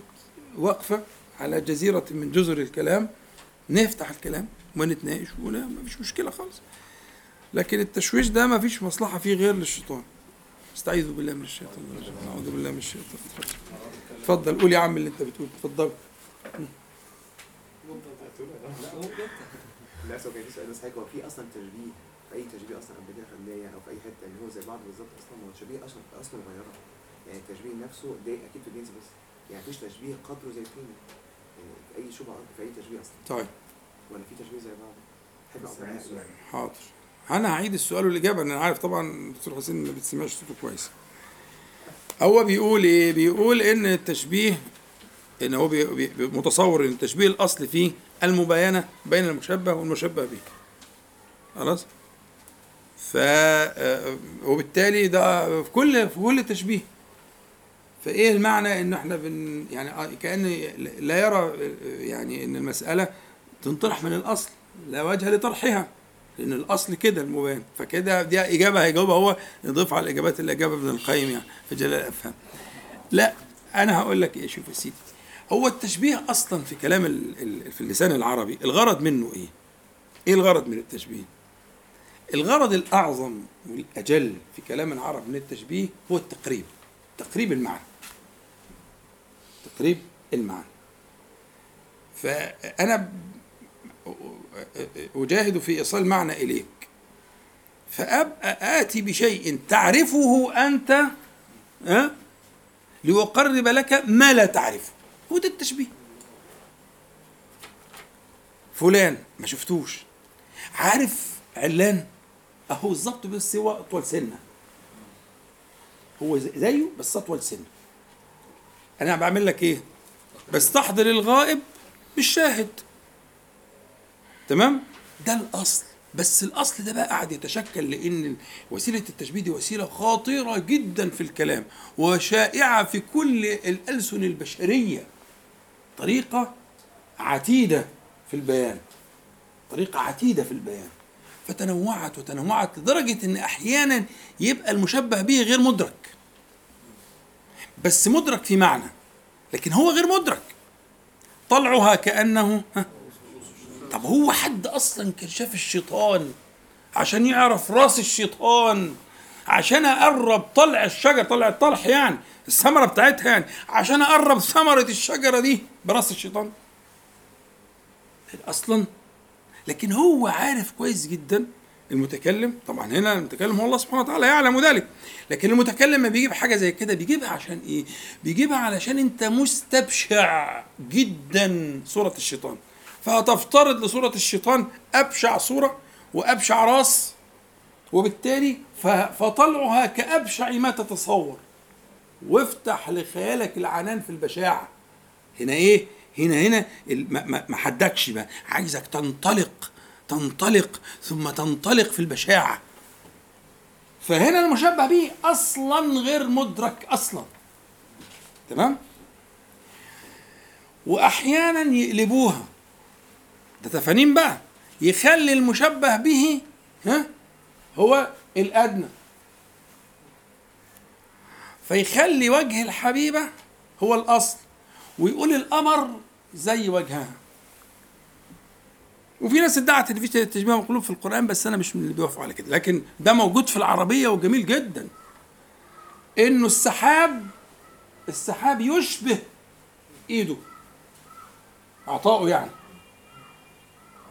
وقفة على جزيرة من جزر الكلام نفتح الكلام ونتناقش ولا ما فيش مشكلة خالص. لكن التشويش ده ما فيش مصلحة فيه غير للشيطان. استعيذوا بالله من الشيطان الرجيم. أعوذ بالله من الشيطان الرجيم. اتفضل قول يا عم اللي أنت بتقول اتفضل. لا سو كان في سؤال بس هو في أصلا تشبيه في أي تشبيه أصلا قبل كده خدناه أو في أي حتة ان هو زي بعض بالظبط أصلا هو تشبيه أصلا أصلا مغيره يعني التشبيه نفسه ده أكيد في الجنس بس يعني مفيش تشبيه قدره زي التاني. يعني في أي شبهة في أي تشبيه أصلا. طيب. ولا في تشبيه زي بعض. حاضر. أنا هعيد السؤال والإجابة أنا عارف طبعا الدكتور حسين ما بتسمعش صوته كويس. هو بيقول إيه؟ بيقول إن التشبيه إن هو بي بي متصور إن التشبيه الاصل فيه المباينة بين المشبه والمشبه به خلاص؟ ف آه، وبالتالي ده في كل في كل تشبيه. فإيه المعنى إن إحنا بن يعني آه، كأن لا يرى يعني إن المسألة تنطرح من الأصل لا وجه لطرحها لأن الأصل كده المبين فكده دي إجابة هيجاوبها هو يضيف على الإجابات اللي اجابها ابن القيم يعني في جلال الأفهام. لا أنا هقول لك إيه شوف يا سيدي. هو التشبيه أصلا في كلام في اللسان العربي الغرض منه إيه؟ إيه الغرض من التشبيه؟ الغرض الأعظم والأجل في كلام العرب من التشبيه هو التقريب تقريب المعنى. تقريب المعنى. فأنا أجاهد في إيصال معنى إليك. فأبقى آتي بشيء تعرفه أنت ها ليقرب لك ما لا تعرفه. هو ده التشبيه. فلان ما شفتوش. عارف علان؟ أهو بالظبط بس هو أطول سنة. هو زي- زيه بس أطول سنة. أنا بعمل لك إيه؟ بستحضر الغائب بالشاهد. تمام؟ ده الأصل. بس الأصل ده بقى قاعد يتشكل لأن وسيلة التشبيه دي وسيلة خطيرة جدا في الكلام وشائعة في كل الألسن البشرية. طريقة عتيدة في البيان. طريقة عتيدة في البيان. فتنوعت وتنوعت لدرجة إن أحيانا يبقى المشبه به غير مدرك. بس مدرك في معنى لكن هو غير مدرك. طلعها كأنه ها؟ طب هو حد أصلا كان شاف الشيطان عشان يعرف رأس الشيطان؟ عشان أقرب طلع الشجرة طلع الطلح يعني الثمرة بتاعتها يعني. عشان أقرب ثمرة الشجرة دي براس الشيطان. أصلا لكن هو عارف كويس جدا المتكلم. طبعا هنا المتكلم هو الله سبحانه وتعالى يعلم ذلك. لكن المتكلم ما بيجيب حاجة زي كده بيجيبها عشان إيه؟ بيجيبها علشان أنت مستبشع جدا صورة الشيطان. فهتفترض لصورة الشيطان أبشع صورة وأبشع راس وبالتالي فطلعها كأبشع ما تتصور. وافتح لخيالك العنان في البشاعة. هنا إيه؟ هنا هنا ما- حدكش بقى. عايزك تنطلق تنطلق ثم تنطلق في البشاعة. فهنا المشبه به أصلا غير مدرك أصلا. تمام؟ واحيانا يقلبوها. ده تفانين بقى. يخلي المشبه به ها؟ هو الأدنى. فيخلي وجه الحبيبة هو الأصل ويقول القمر زي وجهها. وفي ناس ادعت ان في تشبيه مقلوب في القرآن بس أنا مش من اللي بيوافقوا على كده. لكن ده موجود في العربية وجميل جدا. إنه السحاب السحاب يشبه إيده. عطاؤه يعني.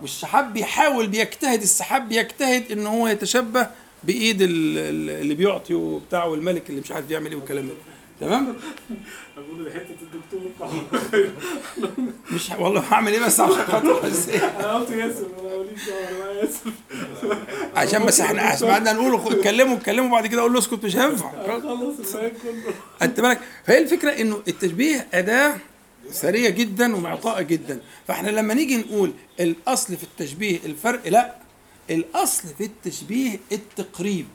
والسحاب بيحاول بيجتهد السحاب بيجتهد ان هو يتشبه بإيد ال- ال- اللي بيعطي وبتاع والملك اللي مش عارف يعمل إيه والكلام ده. تمام؟ أقول حتة الدكتور مش والله هعمل إيه بس عشان خاطر بس؟ أنا قلت ياسر أنا ماليش دعوه أنا معايا ياسر عشان بس إحنا سمعنا نقول اتكلموا اتكلموا بعد كده أقول له اسكت مش هينفع. خلص انت بالك؟ فهي الفكرة إنه التشبيه أداة ثريه جدا ومعطاءه جدا. فإحنا لما نيجي نقول الأصل في التشبيه الفرق لا. الأصل في التشبيه التقريب.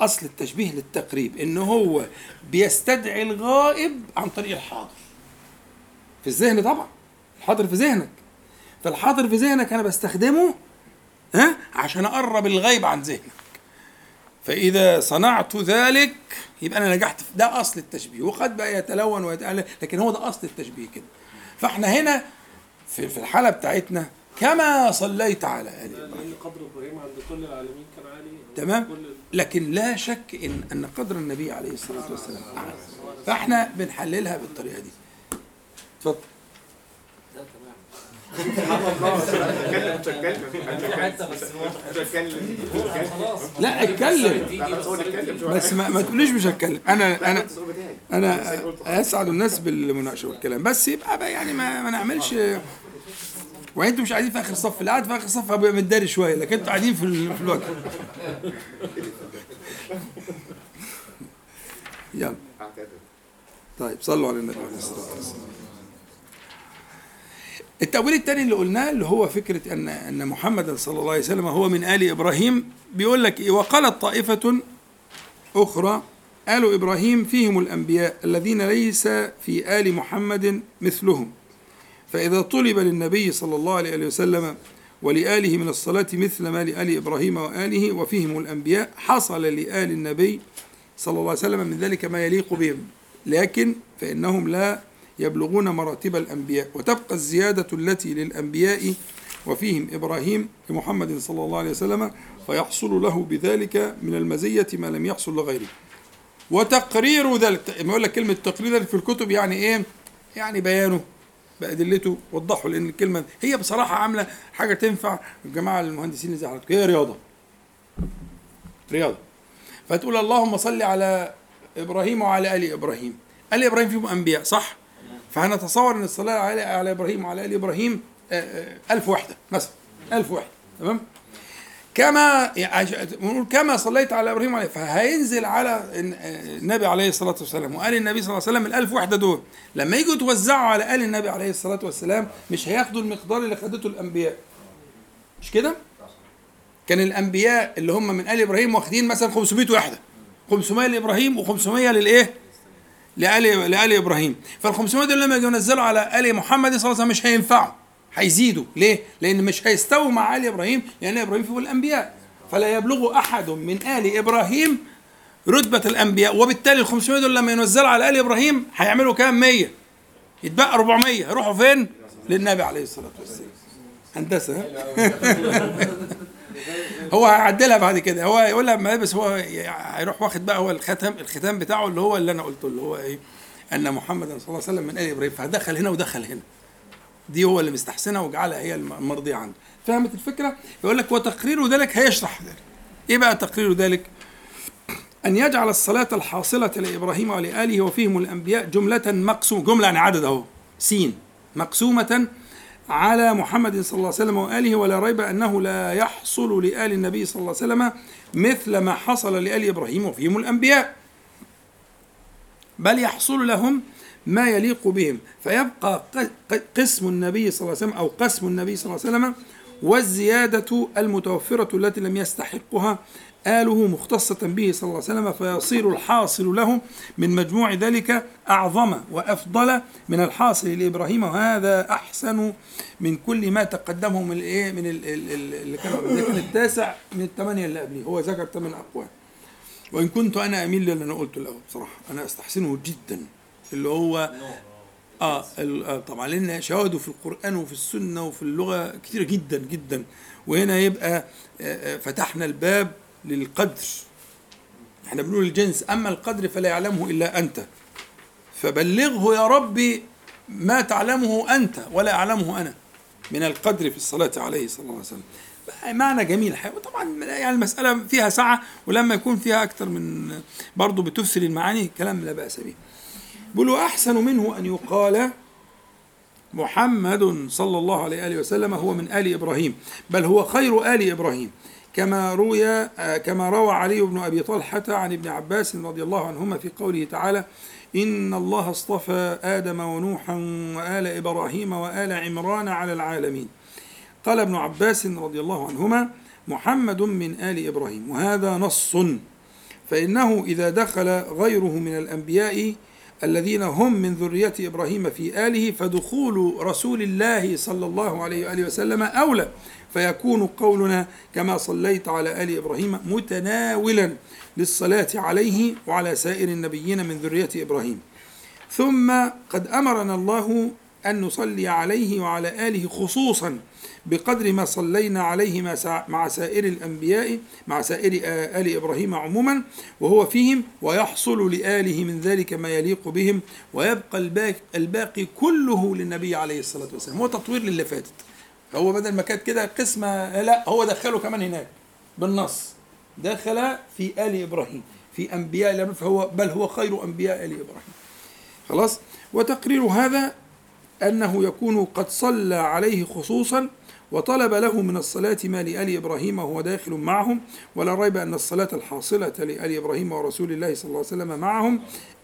أصل التشبيه للتقريب ان هو بيستدعي الغائب عن طريق الحاضر. في الذهن طبعا الحاضر في ذهنك. فالحاضر في ذهنك أنا بستخدمه ها عشان أقرب الغيب عن ذهنك. فإذا صنعت ذلك يبقى أنا نجحت في ده أصل التشبيه. وقد بقى يتلون ويتألف لكن هو ده أصل التشبيه كده. فإحنا هنا في الحالة بتاعتنا كما صليت على آل إبراهيم. قدر إبراهيم عند كل العالمين كان عالي. تمام؟ لكن لا شك إن أن قدر النبي عليه الصلاة والسلام أعلى. فإحنا بنحللها بالطريقة دي. اتفضل. لا اتكلم. بس ما, ما تقوليش مش هتكلم. السؤال بتاعي أنا أسعد الناس بالمناقشة والكلام. بس يبقى بقى يعني ما, ما نعملش وانتوا مش قاعدين في آخر صف اللي قاعد في آخر صف هبقى متداري شوية لكن أنتوا قاعدين في في الوجه [laughs] يلا. طيب صلوا على النبي عليه الصلاة والسلام. التأويل الثاني اللي قلناه اللي هو فكرة أن أن محمدا صلى الله عليه وسلم هو من آل إبراهيم بيقول لك إيه؟ وقالت طائفة أخرى آل إبراهيم فيهم الأنبياء الذين ليس في آل محمد مثلهم. فإذا طلب للنبي صلى الله عليه وسلم ولآله من الصلاة مثل ما لآل إبراهيم وآله وفيهم الأنبياء حصل لآل النبي صلى الله عليه وسلم من ذلك ما يليق بهم. لكن فإنهم لا يبلغون مراتب الأنبياء. وتبقى الزيادة التي للأنبياء وفيهم إبراهيم لمحمد صلى الله عليه وسلم فيحصل له بذلك من المزية ما لم يحصل لغيره. وتقرير ذلك ما يقول لك كلمة تقرير في الكتب يعني إيه؟ يعني بيانه. بأدلته وضحوا لأن الكلمة هي بصراحة عاملة حاجة تنفع الجماعة المهندسين اللي حضرتك هي رياضة. رياضة. فتقول اللهم صل على إبراهيم وعلى آل إبراهيم. آل إبراهيم فيهم أنبياء صح؟ فهنتصور أن الصلاة على على إبراهيم وعلى آل إبراهيم آه، آه، ألف وحدة مثلا. ألف وحدة تمام؟ كما يعني كما صليت على إبراهيم عليه. فهينزل على النبي عليه الصلاة والسلام وقال النبي صلى الله عليه وسلم الألف وحده دول. لما يجوا يتوزعوا على آل النبي عليه الصلاة والسلام مش هياخدوا المقدار اللي خدته الأنبياء. مش كده؟ كان الأنبياء اللي هم من آل إبراهيم واخدين مثلا 500 وحده 500 لإبراهيم و500 للإيه؟ لآل لآل إبراهيم. فال 500 دول لما يجوا ينزلوا على آل محمد صلى الله عليه وسلم مش هينفعوا. هيزيدوا. ليه؟ لأن مش هيستووا مع آل إبراهيم لأن إبراهيم فيه الأنبياء. فلا يبلغ أحد من آل إبراهيم رتبة الأنبياء وبالتالي ال 500 دول لما ينزلوا على آل إبراهيم هيعملوا كام؟ 100 يتبقى 400 يروحوا فين؟ للنبي عليه الصلاة والسلام. هندسة؟ [laughs] هو هيعدلها بعد كده. هو يقول لها بس هو هيروح واخد بقى هو الختم الختام بتاعه اللي هو اللي أنا قلته اللي هو إيه؟ أن محمدا صلى الله عليه وسلم من آل إبراهيم فدخل هنا ودخل هنا. دي هو اللي مستحسنها وجعلها هي المرضية عنده فهمت الفكرة؟ يقول لك وتقرير ذلك هيشرح ذلك. إيه بقى تقرير ذلك؟ أن يجعل الصلاة الحاصلة لإبراهيم ولآله وفيهم الأنبياء جملة مقسومة جملة يعني عدد أهو سين. مقسومة على محمد صلى الله عليه وسلم وآله ولا ريب أنه لا يحصل لآل النبي صلى الله عليه وسلم مثل ما حصل لآل إبراهيم وفيهم الأنبياء. بل يحصل لهم ما يليق بهم. فيبقى قسم النبي صلى الله عليه وسلم أو قسم النبي صلى الله عليه وسلم والزيادة المتوفرة التي لم يستحقها آله مختصة به صلى الله عليه وسلم فيصير الحاصل له من مجموع ذلك أعظم وأفضل من الحاصل لإبراهيم وهذا أحسن من كل ما تقدمه من الإيه؟ من اللي كان كان التاسع من الثمانية اللي قبليه. هو ذكر ثمان أقوال. وإن كنت أنا أميل للي أنا قلته الأول بصراحة. أنا أستحسنه جدا. اللي هو آه, آه طبعا لأن شواهده في القرآن وفي السنة وفي اللغة كثيره جدا جدا. وهنا يبقى آه, آه، فتحنا الباب للقدر. إحنا بنقول الجنس أما القدر فلا يعلمه إلا أنت. فبلغه يا ربي ما تعلمه أنت ولا أعلمه أنا. من القدر في الصلاة عليه صلى الله عليه وسلم. معنى جميل. الحقيقة وطبعا يعني المسألة فيها سعة ولما يكون فيها أكثر من برضه بتفسر المعاني كلام لا بأس به. بيقولوا أحسن منه أن يقال محمد صلى الله عليه وآله وسلم هو من آل إبراهيم بل هو خير آل إبراهيم. كما روي كما روى علي بن أبي طلحة عن ابن عباس رضي الله عنهما في قوله تعالى إن الله اصطفى آدم ونوحا وآل إبراهيم وآل عمران على العالمين. قال ابن عباس رضي الله عنهما محمد من آل إبراهيم وهذا نص. فإنه إذا دخل غيره من الأنبياء الذين هم من ذرية إبراهيم في آله فدخول رسول الله صلى الله عليه وآله وسلم أولى. فيكون قولنا كما صليت على آل إبراهيم متناولا للصلاة عليه وعلى سائر النبيين من ذرية إبراهيم. ثم قد أمرنا الله أن نصلي عليه وعلى آله خصوصا بقدر ما صلينا عليه مع سائر الأنبياء مع سائر آل إبراهيم عموما وهو فيهم ويحصل لآله من ذلك ما يليق بهم ويبقى الباقي, كله للنبي عليه الصلاة والسلام. هو تطوير للي فاتت. هو بدل ما كانت كده قسمة لا هو دخله كمان هناك بالنص. دخل في آل إبراهيم في أنبياء فهو بل هو خير أنبياء آل إبراهيم. خلاص؟ وتقرير هذا أنه يكون قد صلى عليه خصوصا وطلب له من الصلاة ما لآل إبراهيم وهو داخل معهم ولا ريب أن الصلاة الحاصلة لآل إبراهيم ورسول الله صلى الله عليه وسلم معهم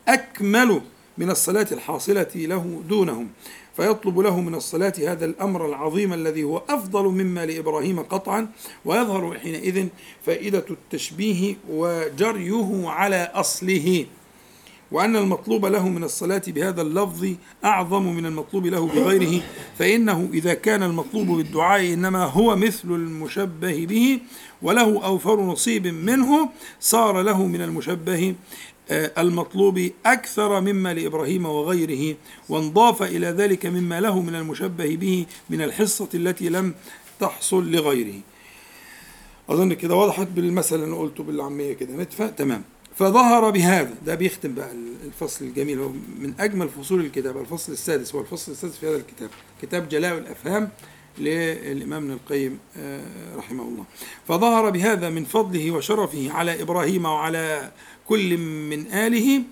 أكمل من الصلاة الحاصلة له دونهم. فيطلب له من الصلاة هذا الأمر العظيم الذي هو أفضل مما لإبراهيم قطعا ويظهر حينئذ فائدة التشبيه وجريه على أصله. وأن المطلوب له من الصلاة بهذا اللفظ أعظم من المطلوب له بغيره فإنه إذا كان المطلوب بالدعاء إنما هو مثل المشبه به وله أوفر نصيب منه صار له من المشبه آه، المطلوب أكثر مما لإبراهيم وغيره وانضاف إلى ذلك مما له من المشبه به من الحصة التي لم تحصل لغيره. أظن كده وضحت بالمثل اللي قلته بالعامية كده. تمام. فظهر بهذا. ده بيختم بقى الفصل الجميل. هو من أجمل فصول الكتاب الفصل السادس. هو الفصل السادس في هذا الكتاب. كتاب جلاء الأفهام للإمام ابن القيم آه، رحمه الله. فظهر بهذا من فضله وشرفه على إبراهيم وعلى كل من آله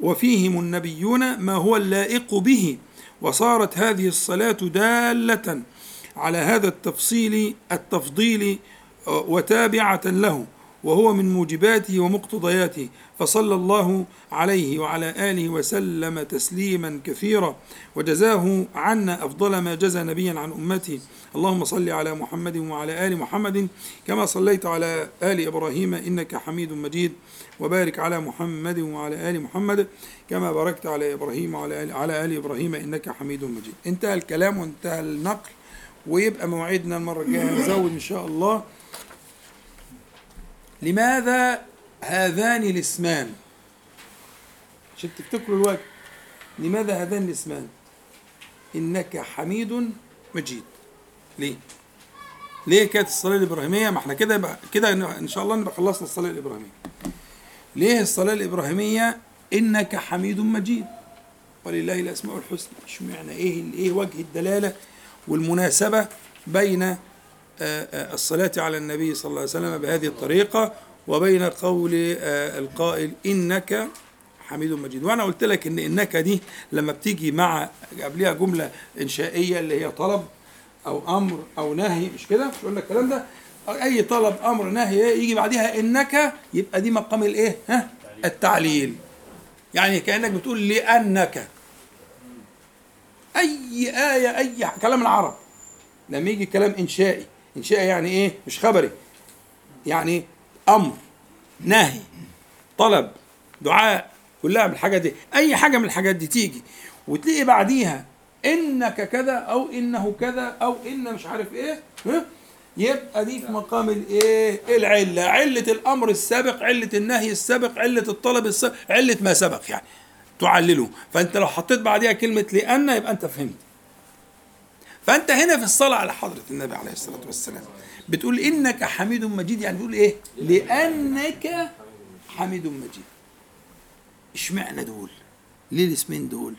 وفيهم النبيون ما هو اللائق به. وصارت هذه الصلاة دالة على هذا التفصيل التفضيل آه، وتابعة له. وهو من موجباته ومقتضياته. فصلى الله عليه وعلى آله وسلم تسليما كثيرا وجزاه عنا أفضل ما جزى نبيا عن أمته. اللهم صل على محمد وعلى آل محمد كما صليت على آل إبراهيم إنك حميد مجيد. وبارك على محمد وعلى آل محمد كما باركت على إبراهيم وعلى آل, على آل إبراهيم إنك حميد مجيد. انتهى الكلام وانتهى النقل ويبقى موعدنا المرة الجاية نزود إن شاء الله. لماذا هذان الاسمان؟ عشان تفتكروا الوقت لماذا هذان الاسمان؟ إنك حميد مجيد. ليه؟ ليه كانت الصلاة الإبراهيمية؟ ما إحنا كده كده إن شاء الله نبقى خلصنا الصلاة الإبراهيمية. ليه الصلاة الإبراهيمية؟ إنك حميد مجيد. ولله الأسماء الحسنى. اشمعنى إيه إيه وجه الدلالة والمناسبة بين الصلاة على النبي صلى الله عليه وسلم بهذه الطريقة وبين قول آه، القائل إنك حميد مجيد. وأنا قلت لك إن إنك دي لما بتيجي مع قبلها جملة إنشائية اللي هي طلب أو أمر أو نهي مش كده؟ مش قلنا الكلام ده؟ أي طلب أمر نهي يجي بعدها إنك يبقى دي مقام الإيه؟ ها؟ التعليل. يعني كأنك بتقول لأنك. أي آية أي كلام العرب. لما يجي كلام إنشائي. انشائي يعني إيه؟ مش خبري. يعني أمر نهي طلب دعاء كلها من الحاجات دي. أي حاجة من الحاجات دي تيجي. وتلاقي بعديها إنك كذا أو إنه كذا أو ان مش عارف إيه ها؟ يبقى دي في مقام الإيه؟ العلة. علة الأمر السابق علة النهي السابق علة الطلب السابق علة ما سبق يعني. تعلله. فأنت لو حطيت بعديها كلمة لأن يبقى أنت فهمت. فأنت هنا في الصلاة على حضرة النبي عليه الصلاة والسلام بتقول إنك حميد مجيد يعني بتقول إيه؟ لأنك حميد مجيد. إشمعنى دول؟ ليه الاسمين دول؟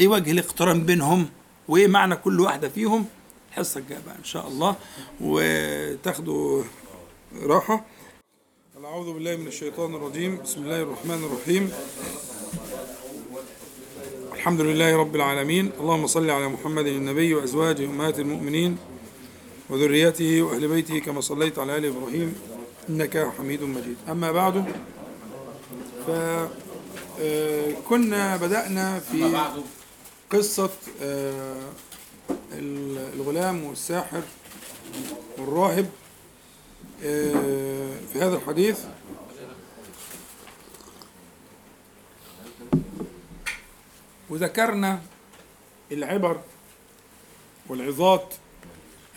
إيه وجه الاقتران بينهم؟ وإيه معنى كل واحدة فيهم؟ الحصه الجايه بقى إن شاء الله وتاخدوا راحة. أعوذ بالله من الشيطان الرجيم. بسم الله الرحمن الرحيم. الحمد لله رب العالمين. اللهم صل على محمد النبي وأزواجه أمهات المؤمنين وذريته وأهل بيته كما صليت على آل إبراهيم إنك حميد مجيد. أما بعد ف آه، كنا بدأنا في قصة آه، الغلام والساحر والراهب آه، في هذا الحديث. وذكرنا العبر والعظات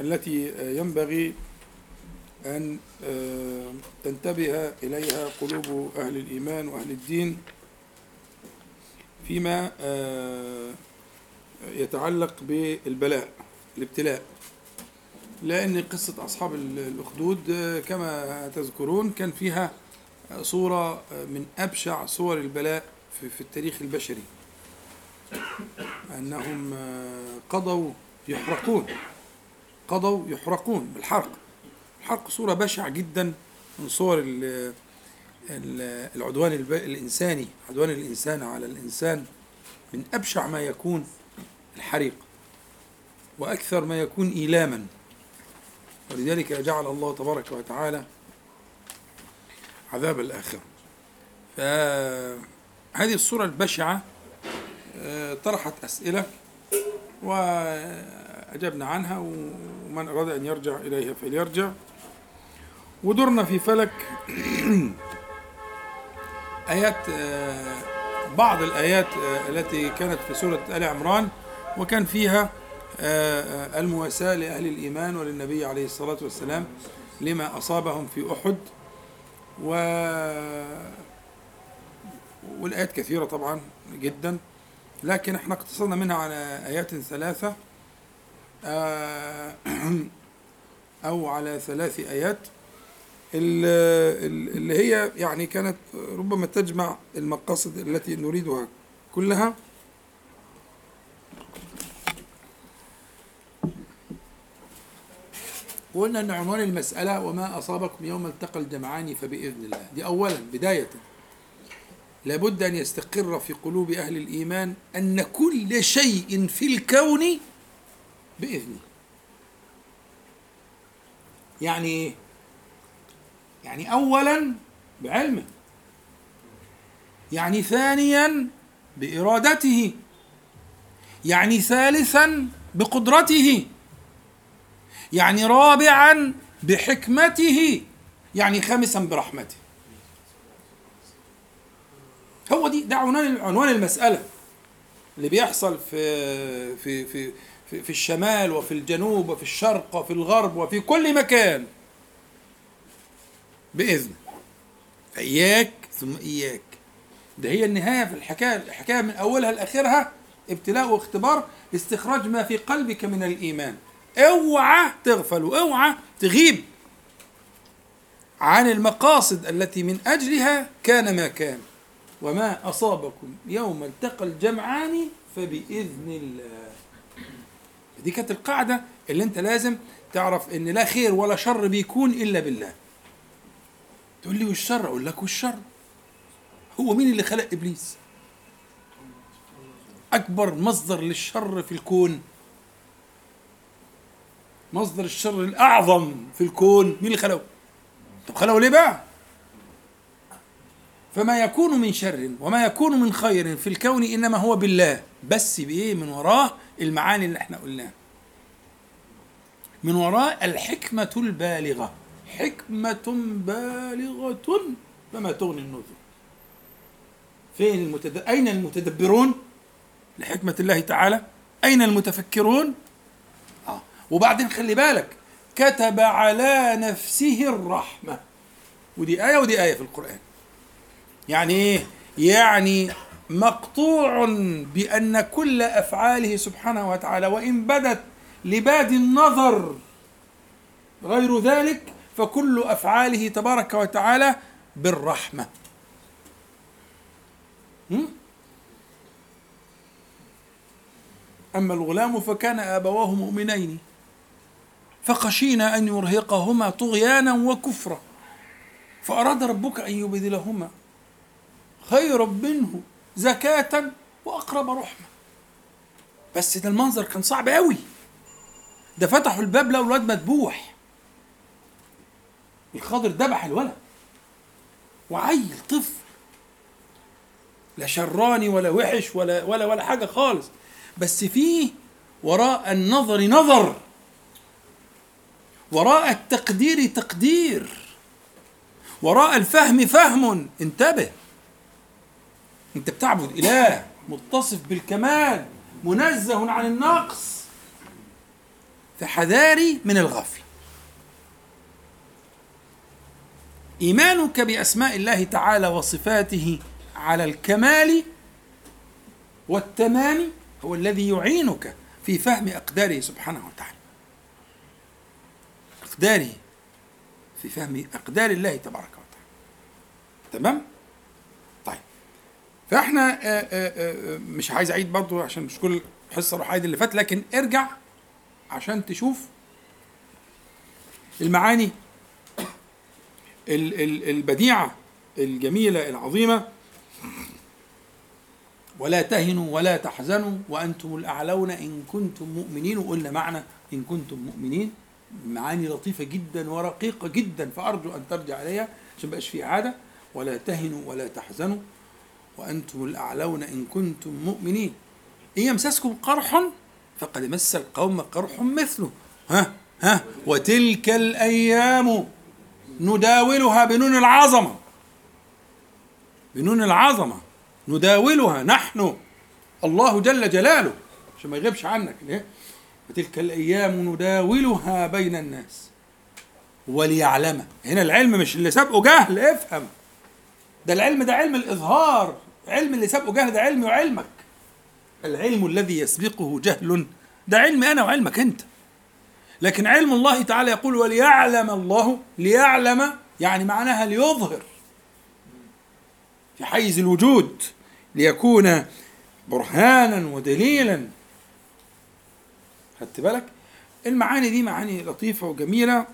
التي ينبغي أن تنتبه إليها قلوب أهل الإيمان وأهل الدين فيما يتعلق بالبلاء الابتلاء. لأن قصة أصحاب الأخدود كما تذكرون كان فيها صورة من أبشع صور البلاء في التاريخ البشري. أنهم قضوا يحرقون قضوا يحرقون بالحرق. الحرق صورة بشعة جدا من صور ال- ال- العدوان الإنساني عدوان الإنسان على الإنسان من أبشع ما يكون الحريق وأكثر ما يكون إيلاما. ولذلك جعل الله تبارك وتعالى عذاب الآخرة. فهذه الصورة البشعة آه، طرحت أسئلة وأجبنا عنها ومن أراد أن يرجع إليها فليرجع. ودرنا في فلك [clears throat] آيات آه، بعض الآيات آه، التي كانت في سورة آل عمران وكان فيها آه، المواساة لأهل الإيمان وللنبي عليه الصلاة والسلام لما أصابهم في أحد. و والآيات كثيرة طبعا جدا. لكن إحنا اقتصرنا منها على آيات ثلاثة آه، [clears throat] أو على ثلاث آيات. ال- ال- اللي هي يعني كانت ربما تجمع المقاصد التي نريدها كلها. وقلنا إن عنوان المسألة وما أصابكم يوم التقى الجمعان فبإذن الله. دي أولا بداية. لابد أن يستقر في قلوب أهل الإيمان أن كل شيء في الكون بإذنه. يعني يعني اولا بعلمه. يعني ثانيا بإرادته. يعني ثالثا بقدرته. يعني رابعا بحكمته. يعني خامسا برحمته. هو دي ده عنوان عنوان المسألة اللي بيحصل في في في في, في الشمال وفي الجنوب وفي الشرق وفي الغرب وفي كل مكان. بإذن. فإياك ثم إياك. ده هي النهاية في الحكاية الحكاية من أولها لآخرها ابتلاء واختبار استخراج ما في قلبك من الإيمان. أوعى تغفل واوعى تغيب عن المقاصد التي من أجلها كان ما كان. وما أصابكم يوم التقى الجمعان فبإذن الله. دي كانت القاعدة اللي أنت لازم تعرف إن لا خير ولا شر بيكون إلا بالله. تقول لي والشر أقول لك والشر هو مين اللي خلق إبليس؟ أكبر مصدر للشر في الكون. مصدر الشر الأعظم في الكون. مين اللي خلقه؟ طب خلقه ليه بقى؟ فما يكون من شر وما يكون من خير في الكون إنما هو بالله بس بإيه؟ من وراه المعاني اللي إحنا قلناها. من وراء الحكمة البالغة. حكمة بالغة فما تغني النذر. فين المتد... أين المتدبرون؟ لحكمة الله تعالى. أين المتفكرون؟ آه. وبعدين خلي بالك كتب على نفسه الرحمة. ودي آية ودي آية في القرآن. يعني إيه يعني مقطوع بأن كل أفعاله سبحانه وتعالى وإن بدت لباد النظر غير ذلك فكل أفعاله تبارك وتعالى بالرحمة. أما الغلام فكان أبواه مؤمنين فخشينا أن يرهقهما طغيانا وكفرا فأراد ربك أن يبدلهما. خيرا منه زكاة وأقرب رحمة. بس ده المنظر كان صعب قوي ده فتحوا الباب لقوا الواد مذبوح. الخضر ذبح الولد. وعيل طفل. لا شراني ولا وحش ولا ولا ولا حاجة خالص. بس فيه وراء النظر نظر. وراء التقدير تقدير. وراء الفهم فهم. انتبه. انت بتعبد إله متصف بالكمال منزه عن النقص. فحذاري من الغفلة. إيمانك بأسماء الله تعالى وصفاته على الكمال والتمام هو الذي يعينك في فهم أقداره سبحانه وتعالى. أقداره في فهم أقدار الله تبارك وتعالى. تمام؟ فاحنا آآ آآ مش عايز اعيد برضو عشان مش كل حصه روح اللي فات لكن ارجع عشان تشوف المعاني البديعة الجميلة العظيمة. ولا تهنوا ولا تحزنوا وأنتم الأعلون إن كنتم مؤمنين. وقلنا معنى إن كنتم مؤمنين. معاني لطيفة جدا ورقيقة جدا فأرجو أن ترجع عليها عشان بقاش في عادة ولا تهنوا ولا تحزنوا. وأنتم الأعلون إن كنتم مؤمنين. إن يمسسكم قرح فقد مس القوم قرح مثله. ها ها وتلك الأيام نداولها بنون العظمة. بنون العظمة نداولها نحن. الله جل جلاله. عشان ما يغيبش عنك ليه؟ وتلك الأيام نداولها بين الناس. وليعلم. هنا العلم مش اللي سابقه جهل افهم. ده العلم ده علم الإظهار. علم اللي سابقه جهل ده علمي وعلمك. العلم الذي يسبقه جهل ده علمي أنا وعلمك أنت. لكن علم الله تعالى يقول وليعلم الله ليعلم يعني معناها ليظهر. في حيز الوجود ليكون برهانا ودليلا. خدت بالك؟ المعاني دي معاني لطيفة وجميلة.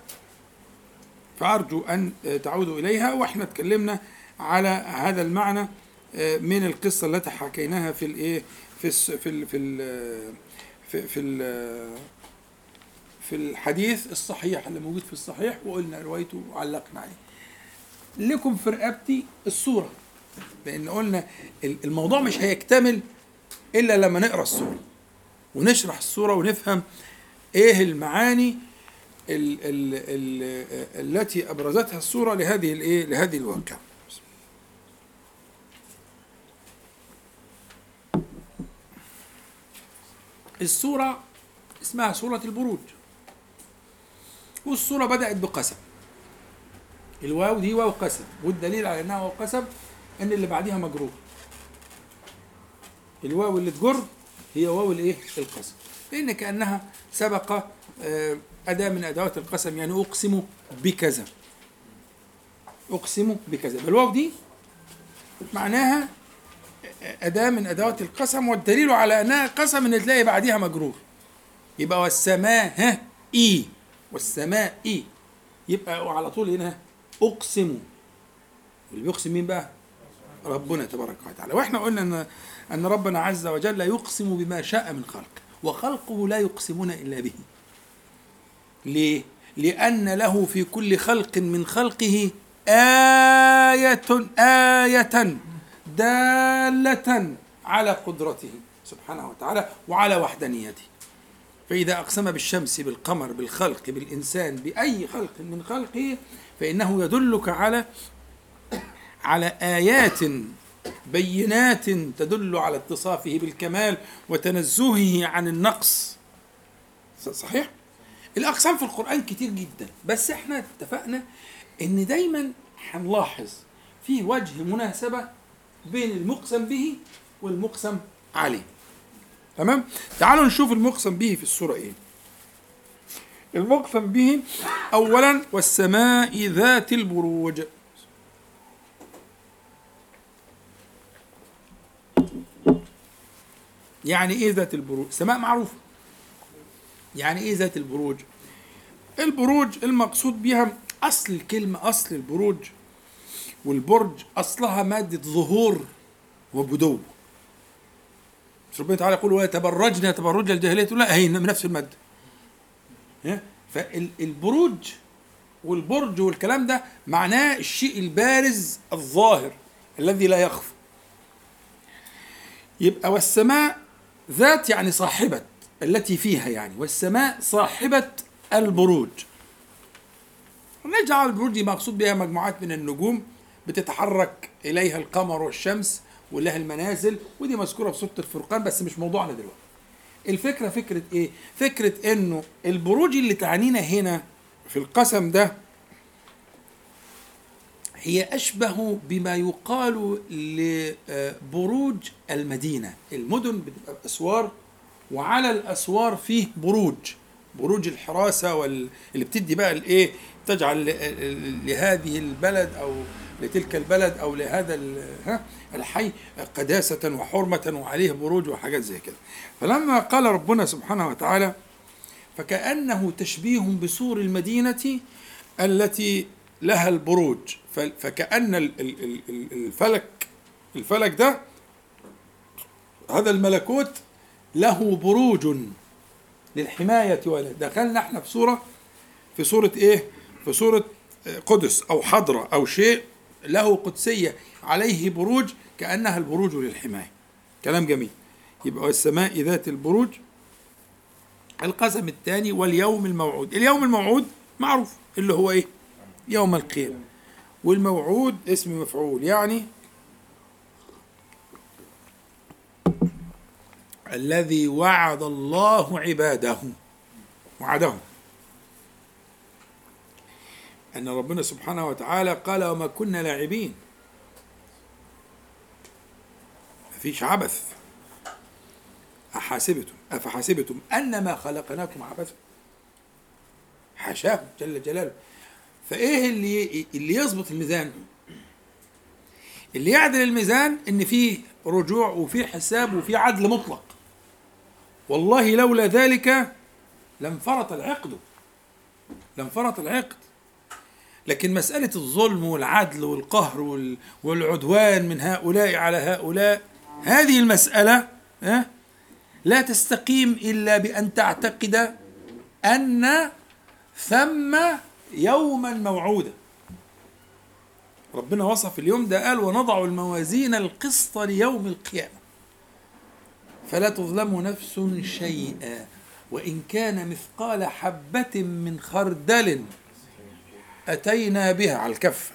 فأرجو أن تعودوا إليها وإحنا اتكلمنا على هذا المعنى. من القصة التي حكيناها في الايه في في في في في, ال في الحديث الصحيح اللي موجود في الصحيح وقلنا روايته وعلقنا عليه. لكم في رقبتي الصورة لأن قلنا ال- الموضوع مش هيكتمل إلا لما نقرأ الصورة ونشرح الصورة ونفهم إيه المعاني ال ال ال التي أبرزتها الصورة لهذه الإيه لهذه الواقعة. السورة اسمها سورة البروج. والسورة بدأت بقسم. الواو دي واو قسم والدليل على إنها واو قسم إن اللي بعديها مجرور. الواو اللي تجر هي واو الإيه؟ القسم. لأن كأنها سبق آه، أداة من أدوات القسم يعني أقسم بكذا. أقسم بكذا. الواو دي معناها أداة من أدوات القسم والدليل على أنها قسم إن تلاقي بعديها مجرور. يبقى والسماء ها إي. والسماء إي. يبقى على طول هنا أقسم. واللي بيقسم مين بقى؟ ربنا تبارك وتعالى. وإحنا قلنا إن إن ربنا عز وجل يقسم بما شاء من خلق وخلقه لا يقسمون إلا به. ليه؟ لأن له في كل خلق من خلقه آية آية دالة على قدرته سبحانه وتعالى وعلى وحدانيته فإذا أقسم بالشمس بالقمر بالخلق بالإنسان بأي خلق من خلقه فإنه يدلك على على آيات بينات تدل على اتصافه بالكمال وتنزهه عن النقص صحيح؟ الأقسام في القرآن كتير جدا بس إحنا اتفقنا إن دايما هنلاحظ في وجه مناسبة بين المقسم به والمقسم عليه. تمام؟ تعالوا نشوف المقسم به في السورة إيه. المقسم به أولا والسماء ذات البروج. يعني إيه ذات البروج؟ سماء معروفة. يعني إيه ذات البروج؟ البروج المقصود بها أصل الكلمة أصل البروج. والبرج أصلها مادة ظهور وبدو. مش ربنا تعالى يقول ولا تبرجنا تبرج الجاهلية. لا هي من نفس المادة. ها؟ فالبروج والبرج والكلام ده معناه الشيء البارز الظاهر الذي لا يخفى. يبقى والسماء ذات يعني صاحبة التي فيها يعني. والسماء صاحبة البروج. نجعل البروج دي مقصود بها مجموعات من النجوم. بتتحرك إليها القمر والشمس ولها المنازل ودي مذكورة في سورة الفرقان بس مش موضوعنا دلوقتي. الفكرة فكرة إيه؟ فكرة إنه البروج اللي تعنينا هنا في القسم ده هي أشبه بما يقال لبروج المدينة. المدن بتبقى بأسوار وعلى الأسوار فيه بروج. بروج الحراسة وال... اللي بتدي بقى الإيه؟ تجعل لهذه البلد أو لتلك البلد أو لهذا الحي قداسة وحرمة وعليه بروج وحاجات زي كده. فلما قال ربنا سبحانه وتعالى فكأنه تشبيه بسور المدينة التي لها البروج. فكأن ال- ال- ال- ال- الفلك الفلك ده هذا الملكوت له بروج للحماية ولا. دخلنا إحنا في سورة في سورة إيه؟ في سورة قدس أو حضرة أو شيء له قدسية عليه بروج كأنها البروج للحماية. كلام جميل. يبقى السماء ذات البروج القسم الثاني واليوم الموعود. اليوم الموعود معروف اللي هو إيه؟ يوم القيامة. والموعود اسم مفعول يعني الذي وعد الله عباده. وعدهم. أن ربنا سبحانه وتعالى قال وما كنا لاعبين. مفيش عبث. أحاسبتم أفحسبتم أنما خلقناكم عبثا. حاشاه جل جلاله. فإيه اللي اللي يظبط الميزان؟ اللي يعدل الميزان إن فيه رجوع وفيه حساب وفيه عدل مطلق. والله لولا ذلك لانفرط العقد. لانفرط العقد. لكن مسألة الظلم والعدل والقهر وال- والعدوان من هؤلاء على هؤلاء هذه المسألة لا تستقيم إلا بأن تعتقد أن ثم يوما موعودا. ربنا وصف اليوم ده قال ونضع الموازين القسط ليوم القيامة. فلا تظلم نفس شيئا وإن كان مثقال حبة من خردل أتينا بها على الكفة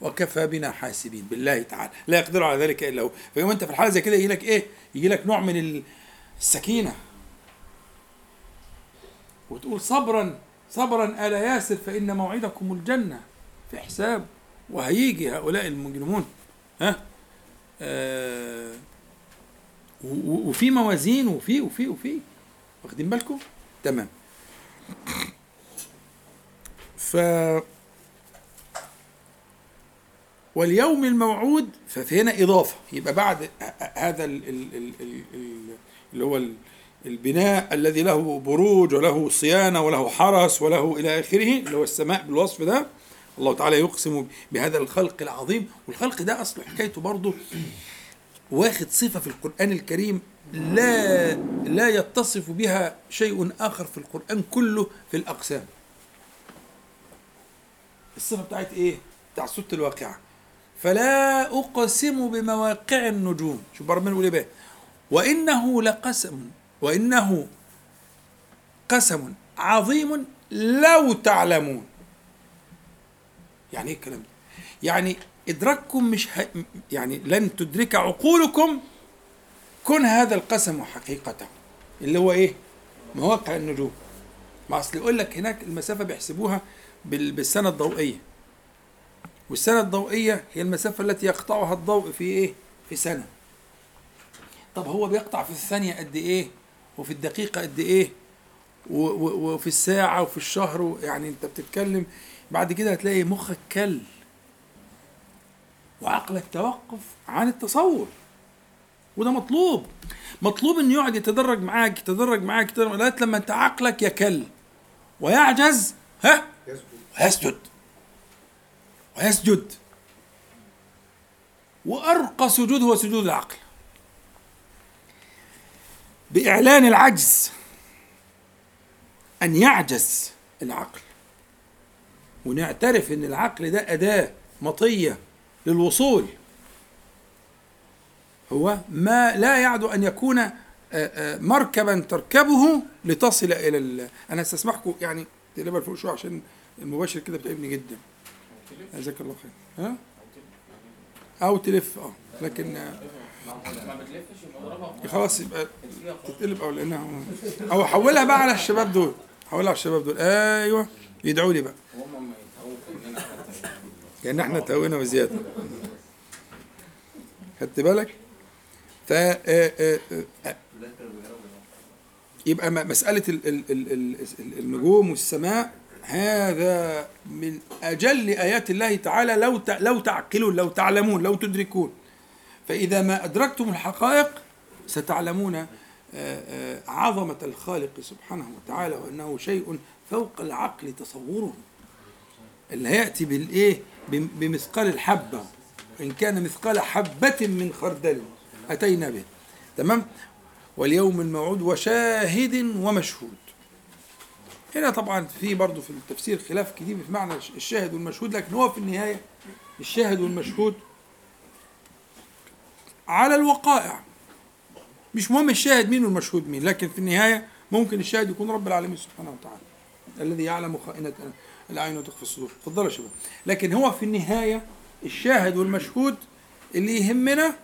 وكفى بنا حاسبين بالله تعالى. لا يقدر على ذلك إلا هو. فيوم أنت في الحالة زي كده يجي لك إيه؟ يجي لك نوع من السكينة. وتقول صبرا صبرا آل ياسر فإن موعدكم الجنة. في حساب. وهيجي هؤلاء المجرمون. ها؟ آه وفي موازين وفي وفي وفي. واخدين بالكم؟ تمام. ف واليوم الموعود ففي هنا إضافة. يبقى بعد هذا ال ال ال ال ال اللي هو ال- البناء الذي له بروج وله صيانة وله حرس وله إلى آخره اللي هو السماء بالوصف ده الله تعالى يقسم بهذا الخلق العظيم. والخلق ده أصله حكايته برضه واخد صفة في القرآن الكريم لا لا يتصف بها شيء آخر في القرآن كله في الأقسام. الصفة بتاعت إيه؟ بتاع سورة الواقعة فلا أقسم بمواقع النجوم شوف ربنا بيقول إيه بقى وإنه لقسم وإنه قسم عظيم لو تعلمون يعني إيه الكلام ده؟ يعني إدراككم مش ه... يعني لن تدرك عقولكم كن هذا القسم حقيقته اللي هو إيه؟ مواقع النجوم ما أصل يقول لك هناك المسافة بيحسبوها بال... بالسنه الضوئيه والسنة الضوئيه هي المسافة التي يقطعها الضوء في إيه؟ في سنة. طب هو بيقطع في الثانية قد إيه؟ وفي الدقيقة قد. و... وفي الساعة وفي الشهر. يعني أنت بتتكلم. بعد كده هتلاقي مخك كل. وعقلك توقف عن التصور. وده مطلوب. مطلوب إنه يقعد يتدرج معاك يتدرج معاك يتدرج لغاية لما أنت عقلك يكل. ويعجز. ها؟ يسجد ويسجد وأرقى سجود هو سجود العقل. بإعلان العجز. أن يعجز العقل. ونعترف إن العقل ده أداة مطية للوصول. هو ما لا يعد أن يكون مركبا تركبه لتصل إلى ال... أنا استسمحكم يعني تقلبها لفوق شوية عشان المباشر كده بتعبني جدا. جزاك الله خير. ها؟ أو تلف آه. لكن آه، خلاص يبقى. تتقلب أو لانها أو حولها بقى على الشباب دول. حولها على الشباب دول. أيوه. يدعوا لي بقى. يتهووا كاننا إحنا. كان توينا وزيادة. خدت بالك؟ ف آه، آه، يبقى مسألة ال- ال- ال- ال- ال- النجوم والسماء هذا من أجل آيات الله تعالى لو لو تعقلون لو تعلمون لو تدركون. فإذا ما أدركتم الحقائق ستعلمون آه، آه، عظمة الخالق سبحانه وتعالى وأنه شيء فوق العقل تصوره. اللي هيأتي بالايه بم- بمثقال الحبة. إن كان مثقال حبة من خردل أتينا به. تمام؟ واليوم الموعود وشاهد ومشهود. هنا طبعا في برضه في التفسير خلاف كتير في معنى الشاهد والمشهود لكن هو في النهاية الشاهد والمشهود على الوقائع. مش مهم الشاهد مين والمشهود مين لكن في النهاية ممكن الشاهد يكون رب العالمين سبحانه وتعالى الذي يعلم خائنة الأعين وتخفي الصدور. اتفضل يا شباب. لكن هو في النهاية الشاهد والمشهود اللي يهمنا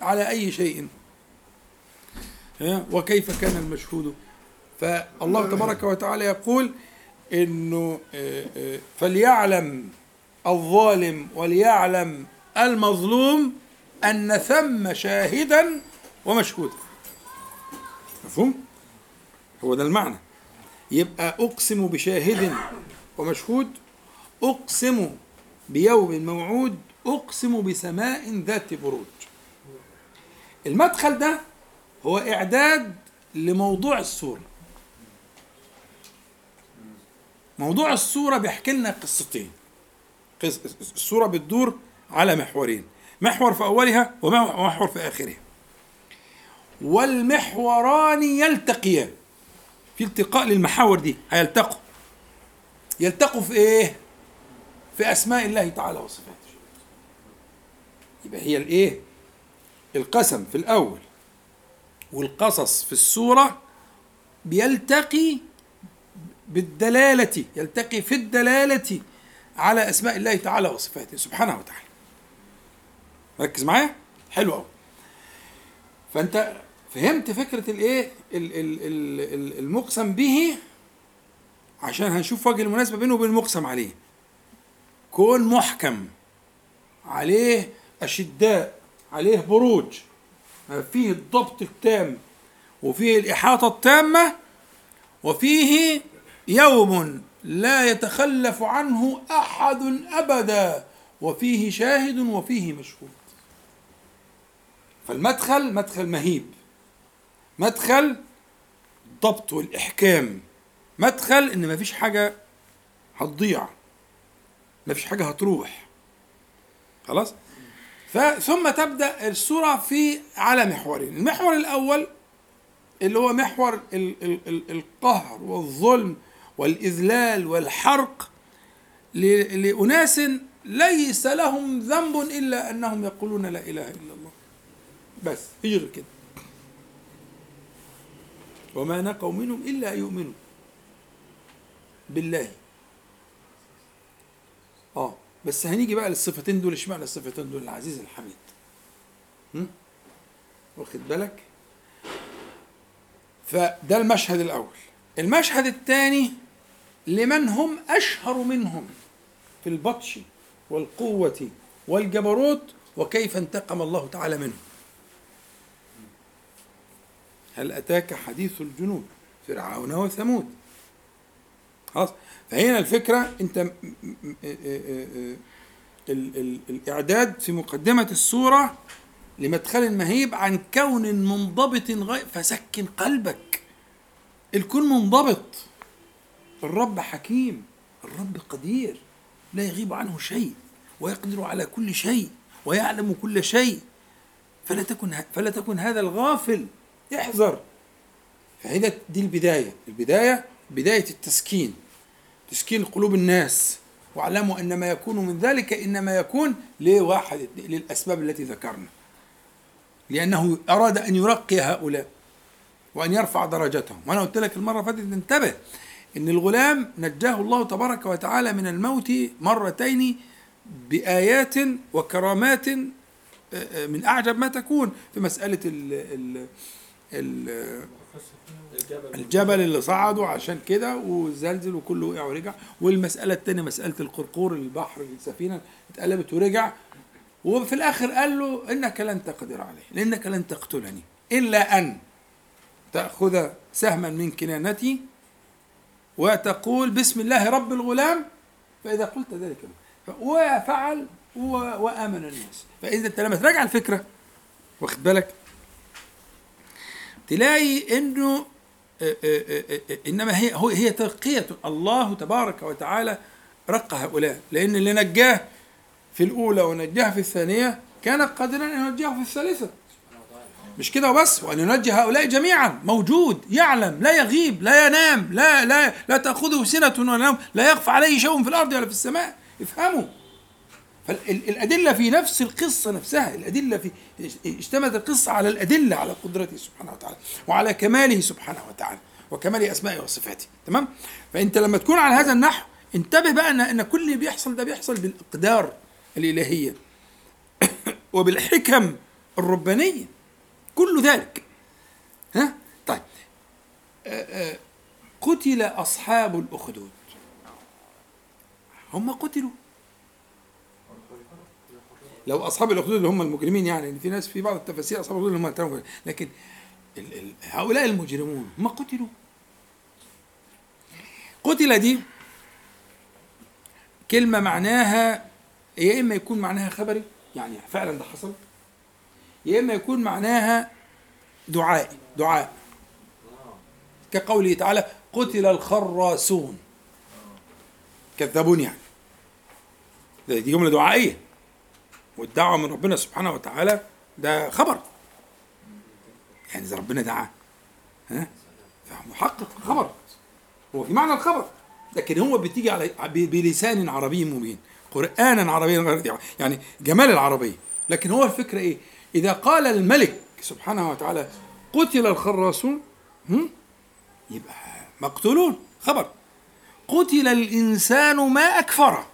على أي شيء؟ وكيف كان المشهود؟ فالله تبارك وتعالى يقول إنه آه، آه، فليعلم الظالم وليعلم المظلوم أن ثم شاهدا ومشهودا. مفهوم؟ هو ده المعنى. يبقى أقسم بشاهد ومشهود أقسم بيوم موعود أقسم بسماء ذات بروج. المدخل ده هو إعداد لموضوع السورة. موضوع السورة بيحكي لنا قصتين. قص- السورة بتدور على محورين. محور في أولها ومحور في آخرها. والمحوران يلتقيان. في التقاء للمحاور دي هيلتقوا. يلتقوا في إيه؟ في أسماء الله تعالى وصفاته. يبقى هي الإيه؟ القسم في الأول. والقصص في السورة بيلتقي بالدلالة يلتقي في الدلالة على أسماء الله تعالى وصفاته. سبحانه وتعالى. ركز معايا؟ حلو قوي فأنت فهمت فكرة الإيه؟ ال- ال- ال- ال- المقسم به عشان هنشوف وجه المناسبة بينه وبين المقسم عليه. كون محكم عليه أشداء عليه بروج فيه الضبط التام وفيه الإحاطة التامة وفيه يوم لا يتخلف عنه أحد أبدا وفيه شاهد وفيه مشهود. فالمدخل مدخل مهيب. مدخل الضبط والإحكام. مدخل إن مفيش حاجة هتضيع. مفيش حاجة هتروح. خلاص؟ فثم تبدأ السورة في على محورين. المحور الأول اللي هو محور ال ال ال القهر والظلم والإذلال والحرق لأناس ليس لهم ذنب إلا أنهم يقولون لا إله إلا الله. بس غير كده. وما نقوا منهم إلا أن يؤمنوا بالله. آه بس هنيجي بقى للصفتين دول. اشمعنى الصفتين دول؟ العزيز الحميد؟ واخد بالك؟ فده المشهد الأول. المشهد الثاني لمن هم أشهر منهم في البطش والقوة والجبروت وكيف انتقم الله تعالى منهم. هل أتاك حديث الجنود فرعون وثمود؟ خلاص. فهنا الفكرة أنت الإعداد في مقدمة السورة لمدخل مهيب عن كون منضبط غير فسكن قلبك. الكون منضبط. الرب حكيم الرب قدير لا يغيب عنه شيء ويقدر على كل شيء ويعلم كل شيء. فلا تكن فلا تكن هذا الغافل احذر فهنا دي البداية البداية بداية التسكين تسكين قلوب الناس. واعلموا أن ما يكون من ذلك إنما يكون لواحد للأسباب التي ذكرنا. لأنه أراد أن يرقي هؤلاء وأن يرفع درجتهم وأنا قلت لك اللي فاتت انتبه إن الغلام نجاه الله تبارك وتعالى من الموت مرتين بآيات وكرامات آه، آه، من أعجب ما تكون في مسألة ال ال ال الجبل اللي صعدوا عشان كده وزلزل وكله وقع ورجع. والمسألة التانية مسألة القرقور البحر السفينة اتقلبت ورجع. وفي الآخر قال له إنك لن تقدر عليه لأنك لن تقتلني إلا أن تأخذ سهما من كنانتي وتقول بسم الله رب الغلام فإذا قلت ذلك وفعل وآمن الناس. فإذا أنت لما تراجع الفكرة واخد بالك؟ تلاقي إنه آه، آه، آه، إنما هي هي ترقيه الله تبارك وتعالى رقى هؤلاء. لأن اللي نجاه في الأولى ونجاه في الثانية كان قادرا أن ينجاه في الثالثة. مش كده وبس؟ وأن ينجي هؤلاء جميعا. موجود يعلم لا يغيب لا ينام لا لا لا تأخذه سنة ولا نوم لا يخفى عليه شيء في الأرض ولا في السماء. افهموا. فالأدلة في نفس القصة نفسها الأدلة في اشتملت القصة على الأدلة على قدرته سبحانه وتعالى وعلى كماله سبحانه وتعالى وكمال أسمائه وصفاته. تمام؟ فأنت لما تكون على هذا النحو انتبه بقى أن أن كل اللي بيحصل ده بيحصل بالأقدار الإلهية [coughs] وبالحكم الربانية. كل ذلك. ها؟ طيب. آه، آه، قتل أصحاب الأخدود. هم قتلوا. لو أصحاب الأخدود اللي هم المجرمين يعني في ناس في بعض التفاسير أصحاب الأخدود اللي هم. لكن هؤلاء المجرمون هم قتلوا. قتل دي كلمة معناها يا إما يكون معناها خبري يعني فعلا ده حصل يا إما يكون معناها دعائي دعاء. كقوله تعالى قتل الخراسون. كذبون يعني. دي جملة دعائية. والدعوة من ربنا سبحانه وتعالى ده خبر. يعني إذا ربنا دعا ها؟ فمحقق خبر هو في معنى الخبر. لكن هو بتيجي على بلسان عربي مبين. قرانا عربيا يعني جمال العربية. لكن هو الفكرة إيه؟ إذا قال الملك سبحانه وتعالى قتل الخراصون هم؟ يبقى مقتولون خبر. قتل الإنسان ما اكفره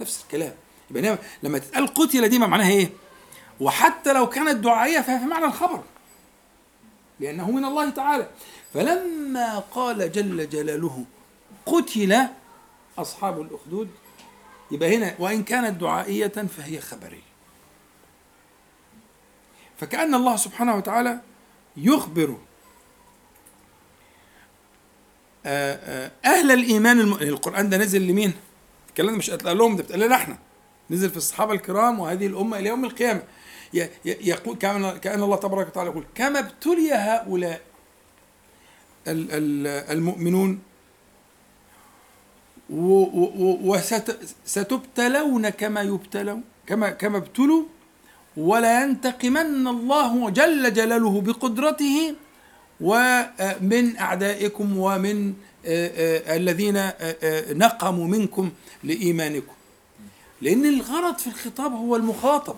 نفس الكلام. يبقى هنا لما تتقال قتل دي ما معناها إيه؟ وحتى لو كانت دعائية فهي في معنى الخبر. لأنه من الله تعالى. فلما قال جل جلاله قتل أصحاب الأخدود يبقى هنا وإن كانت دعائية فهي خبريه فكأن الله سبحانه وتعالى يخبر آه، آه، أهل الإيمان الم... القرآن ده نزل لمين؟ الكلام ده مش قال لهم ده بتقال لنا إحنا نزل في الصحابة الكرام وهذه الأمة إلى يوم القيامة. يقول كأن... الله تبارك وتعالى يقول كما ابتلي هؤلاء ال... ال... المؤمنون وستبتلون كما يبتلون كما كما ابتلوا ولا ينتقمن الله جل جلاله بقدرته ومن أعدائكم ومن آه، آه، الذين آه، آه، نقموا منكم لإيمانكم. لأن الغرض في الخطاب هو المخاطب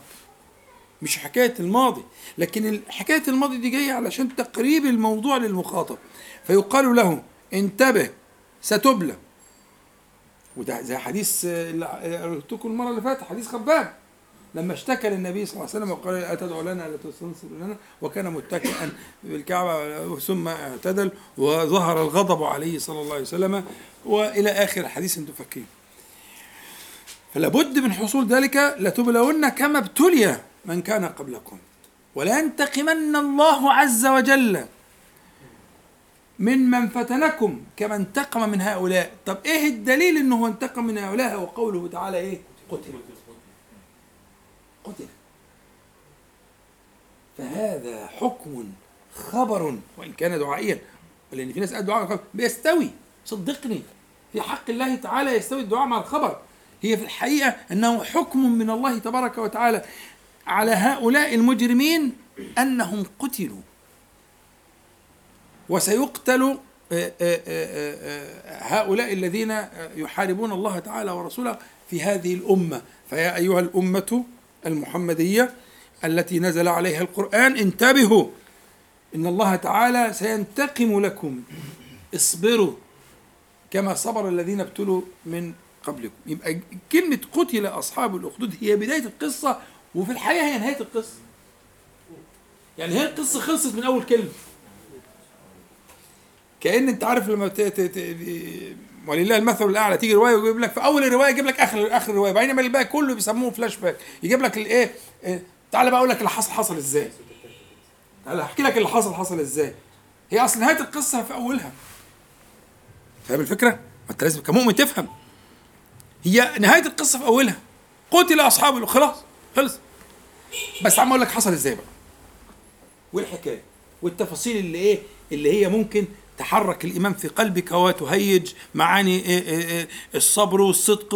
مش حكاية الماضي. لكن حكاية الماضي دي جاية علشان تقريب الموضوع للمخاطب. فيقال له انتبه ستبلى وده زي حديث آه، اللي قلت لكم المرة اللي فاتت حديث خباب. لما اشتكى للنبي صلى الله عليه وسلم وقال أتدعو لنا ألا تستنصر لنا وكان متكئا بالكعبة ثم اعتدل وظهر الغضب عليه صلى الله عليه وسلم وإلى آخر الحديث أنتم فاكرين. فلابد من حصول ذلك لتبلون كما ابتلي من كان قبلكم. ولا ينتقمن الله عز وجل من من فتنكم كما انتقم من هؤلاء. طب إيه الدليل إنه انتقم من هؤلاء وقوله تعالى إيه؟ قتل. قتل فهذا حكم خبر وإن كان دعائيا لأن في ناس قالوا دعاء بيستوي. صدقني في حق الله تعالى يستوي الدعاء مع الخبر. هي في الحقيقة أنه حكم من الله تبارك وتعالى على هؤلاء المجرمين أنهم قتلوا. وسيقتل آه، آه، آه، هؤلاء الذين يحاربون الله تعالى ورسوله في هذه الأمة. فيا أيها الأمة المحمدية التي نزل عليها القرآن. انتبهوا إن الله تعالى سينتقم لكم. اصبروا كما صبر الذين ابتلوا من قبلكم. يبقى كلمة قتل أصحاب الأخدود هي بداية القصة وفي الحقيقة هي نهاية القصة. يعني هي القصة خلصت من أول كلمة. كأن أنت عارف لما. ولله المثل الأعلى. تيجي رواية ويجيب لك في أول الرواية يجيب لك آخر آخر الرواية. بينما الباقي كله بيسموه فلاش باك يجيب لك الايه إيه، تعالى بقى أقول لك اللي حصل حصل إزاي. تعالى أحكي لك اللي حصل حصل إزاي. هي أصل نهاية القصة في أولها. فاهم الفكرة؟ ما أنت لازم كمؤمن تفهم. هي نهاية القصة في أولها. قتل أصحاب ال- خلاص خلص. بس عم أقول لك حصل إزاي بقى. والحكاية والتفاصيل اللي إيه؟ اللي هي ممكن تحرك الايمان في قلبك وتهيج معاني إيه إيه إيه الصبر والصدق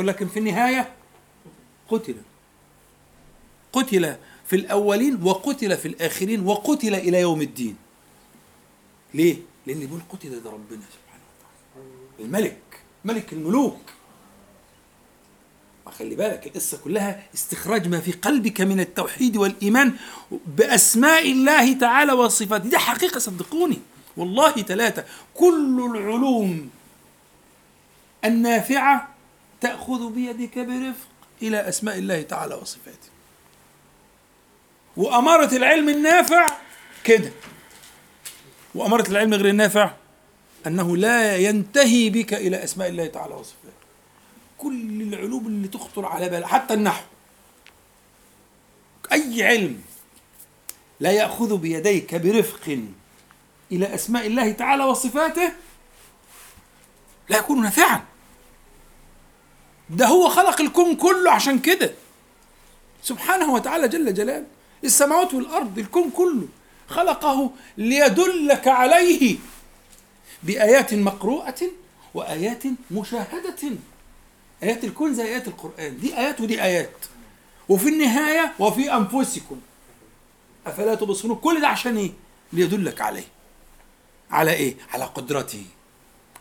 لكن في النهاية قتل. قتل في الأولين وقتل في الآخرين وقتل إلى يوم الدين. ليه؟ لأن بيقول قتل ده ربنا سبحانه وتعالى. الملك ملك الملوك. خلي بالك القصة كلها استخراج ما في قلبك من التوحيد والإيمان بأسماء الله تعالى وصفاته. دي حقيقة صدقوني. والله ثلاثة. كل العلوم النافعة تأخذ بيدك برفق إلى أسماء الله تعالى وصفاته. وأمارة العلم النافع كده. وأمارة العلم غير النافع أنه لا ينتهي بك إلى أسماء الله تعالى وصفاته. كل العلوم اللي تخطر على بالك حتى النحو. أي علم لا يأخذ بيديك برفق إلى أسماء الله تعالى وصفاته لا يكون نافعا. ده هو خلق الكون كله عشان كده. سبحانه وتعالى جل جلاله السماوات والأرض الكون كله خلقه ليدلك عليه بآيات مقروءة وآيات مشاهدة. آيات الكون زي آيات القرآن. دي آيات ودي آيات. وفي النهاية وفي أنفسكم. أفلا تبصرون؟ كل ده عشان إيه؟ ليدلك عليه. على إيه؟ على قدرته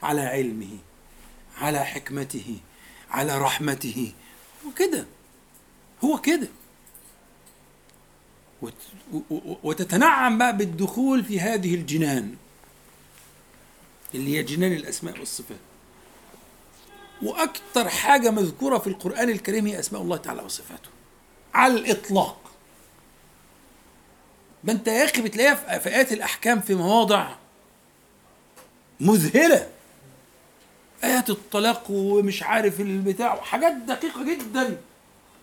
على علمه على حكمته على رحمته. هو كده وت- و- و- وتتنعم بقى بالدخول في هذه الجنان اللي هي جنان الأسماء والصفات. وأكثر حاجة مذكورة في القرآن الكريم هي أسماء الله تعالى وصفاته. على الإطلاق. ما أنت يا أخي بتلاقيها في آيات الأحكام في مواضع مذهلة. آيات الطلاق ومش عارف البتاع حاجات دقيقة جدا.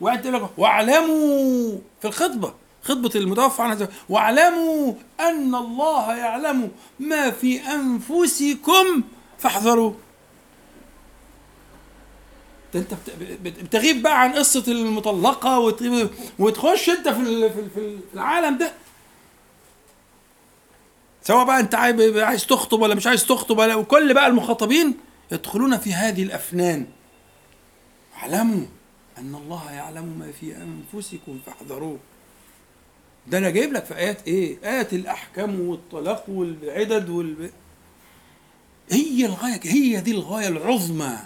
وانت لك واعلموا في الخطبة خطبة المتوفى عنها واعلموا أن الله يعلم ما في أنفسكم. فاحذروا. ده أنت بت- بت- بتغيب بقى عن قصة المطلقة وت- وتخش أنت في العالم ده. سواء بقى انت عايز تخطب ولا مش عايز تخطب ولا وكل بقى المخاطبين يدخلون في هذه الأفنان. اعلموا أن الله يعلم ما في أنفسكم فاحذروه. ده أنا جايب لك في آيات إيه؟ آيات الأحكام والطلاق والعدد وال هي الغاية هي دي الغاية العظمى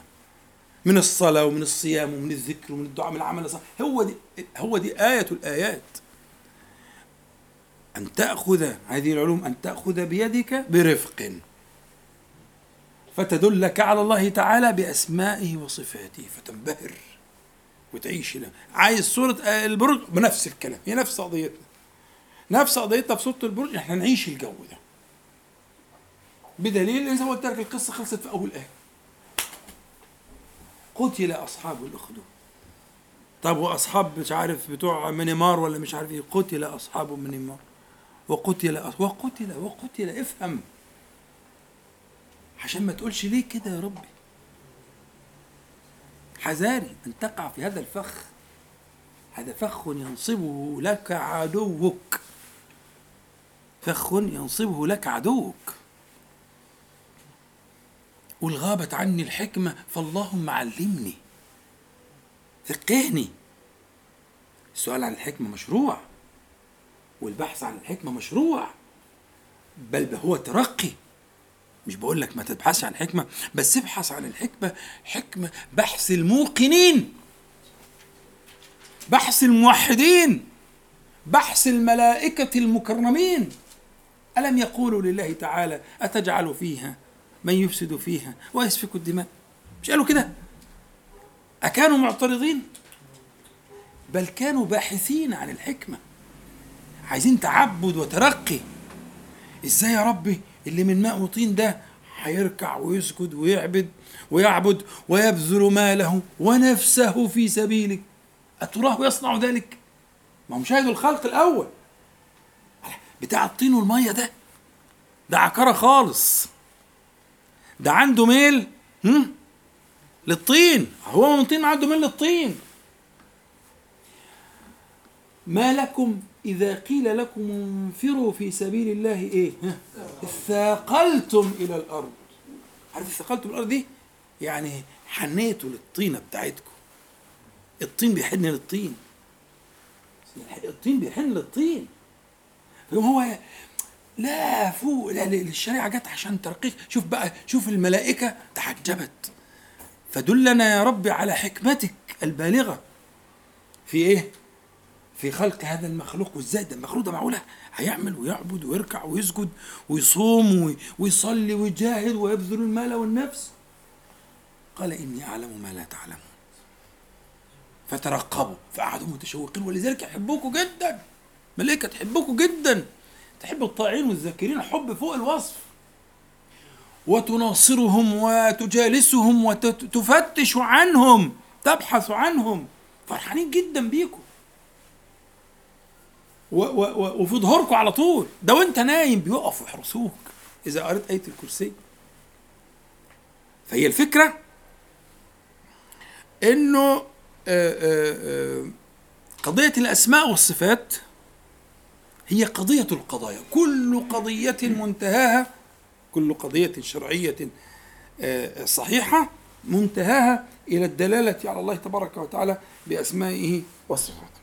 من الصلاة ومن الصيام ومن الذكر ومن الدعاء من العمل الصالح. هو دي هو دي آية الآيات. أن تأخذ هذه العلوم أن تأخذ بيدك برفق. فتدلك على الله تعالى بأسمائه وصفاته فتنبهر وتعيش له. عايز صورة البرج بنفس الكلام هي نفس قضيتنا. نفس قضيتنا في صورة البرج إحنا نعيش الجو ده. بدليل إن زي ما قلت لك القصة خلصت في أول آية. قتل أصحاب الأخدود. طب وأصحاب مش عارف بتوع منيمار ولا مش عارف إيه قتل أصحاب منيمار وقتل وقتل وقتل. افهم. عشان ما تقولش ليه كده يا ربي. حذاري أن تقع في هذا الفخ. هذا فخ ينصبه لك عدوك. فخ ينصبه لك عدوك. قل غابت عني الحكمة فاللهم علمني. فقهني. السؤال عن الحكمة مشروع. والبحث عن الحكمة مشروع. بل هو ترقي. مش بقول لك ما تبحثش عن حكمة بس ابحث عن الحكمة حكمة بحث الموقنين. بحث الموحدين. بحث الملائكة المكرمين. ألم يقولوا لله تعالى أتجعل فيها من يفسد فيها ويسفك الدماء؟ مش قالوا كده؟ أكانوا معترضين؟ بل كانوا باحثين عن الحكمة. عايزين تعبد وترقي. إزاي يا ربي؟ اللي من ماء وطين ده هيركع ويسجد ويعبد ويعبد ويبذل ماله ونفسه في سبيلك أتراه يصنع ذلك. ما هو مشاهد الخلق الأول. بتاع الطين والمية ده ده عكرة خالص. ده عنده ميل هم؟ للطين. هو من طين عنده ميل للطين. ما لكم إذا قيل لكم انفروا في سبيل الله إيه؟ ها؟ اثاقلتم إلى الأرض عارف اثاقلتم الأرض دي؟ يعني حنيتوا للطينة بتاعتكم الطين بيحن للطين الطين بيحن للطين هو لا فوق لا الشريعة جت عشان ترقيك شوف بقى شوف الملائكة تعجبت فدلنا يا رب على حكمتك البالغة في إيه؟ في خلق هذا المخلوق وازاي ده المخلوق ده معقولة؟ هيعمل ويعبد ويركع ويسجد ويصوم وي- ويصلي ويجاهد ويبذل المال والنفس. قال إني أعلم ما لا تعلمون. فترقبوا فقعدوا متشوقين ولذلك يحبوكوا جدا. ملائكة تحبوكوا جدا. تحب الطائعين والذاكرين حب فوق الوصف. وتناصرهم وتجالسهم وتفتش عنهم تبحث عنهم. فرحانين جدا بيكم وفي ظهوركم على طول. ده وانت نايم بيقفوا يحرسوك إذا قريت آية الكرسي. فهي الفكرة إنه آه، آه، آه، قضية الأسماء والصفات هي قضية القضايا. كل قضية منتهاها كل قضية شرعية صحيحة منتهاها إلى الدلالة على الله تبارك وتعالى بأسمائه وصفاته.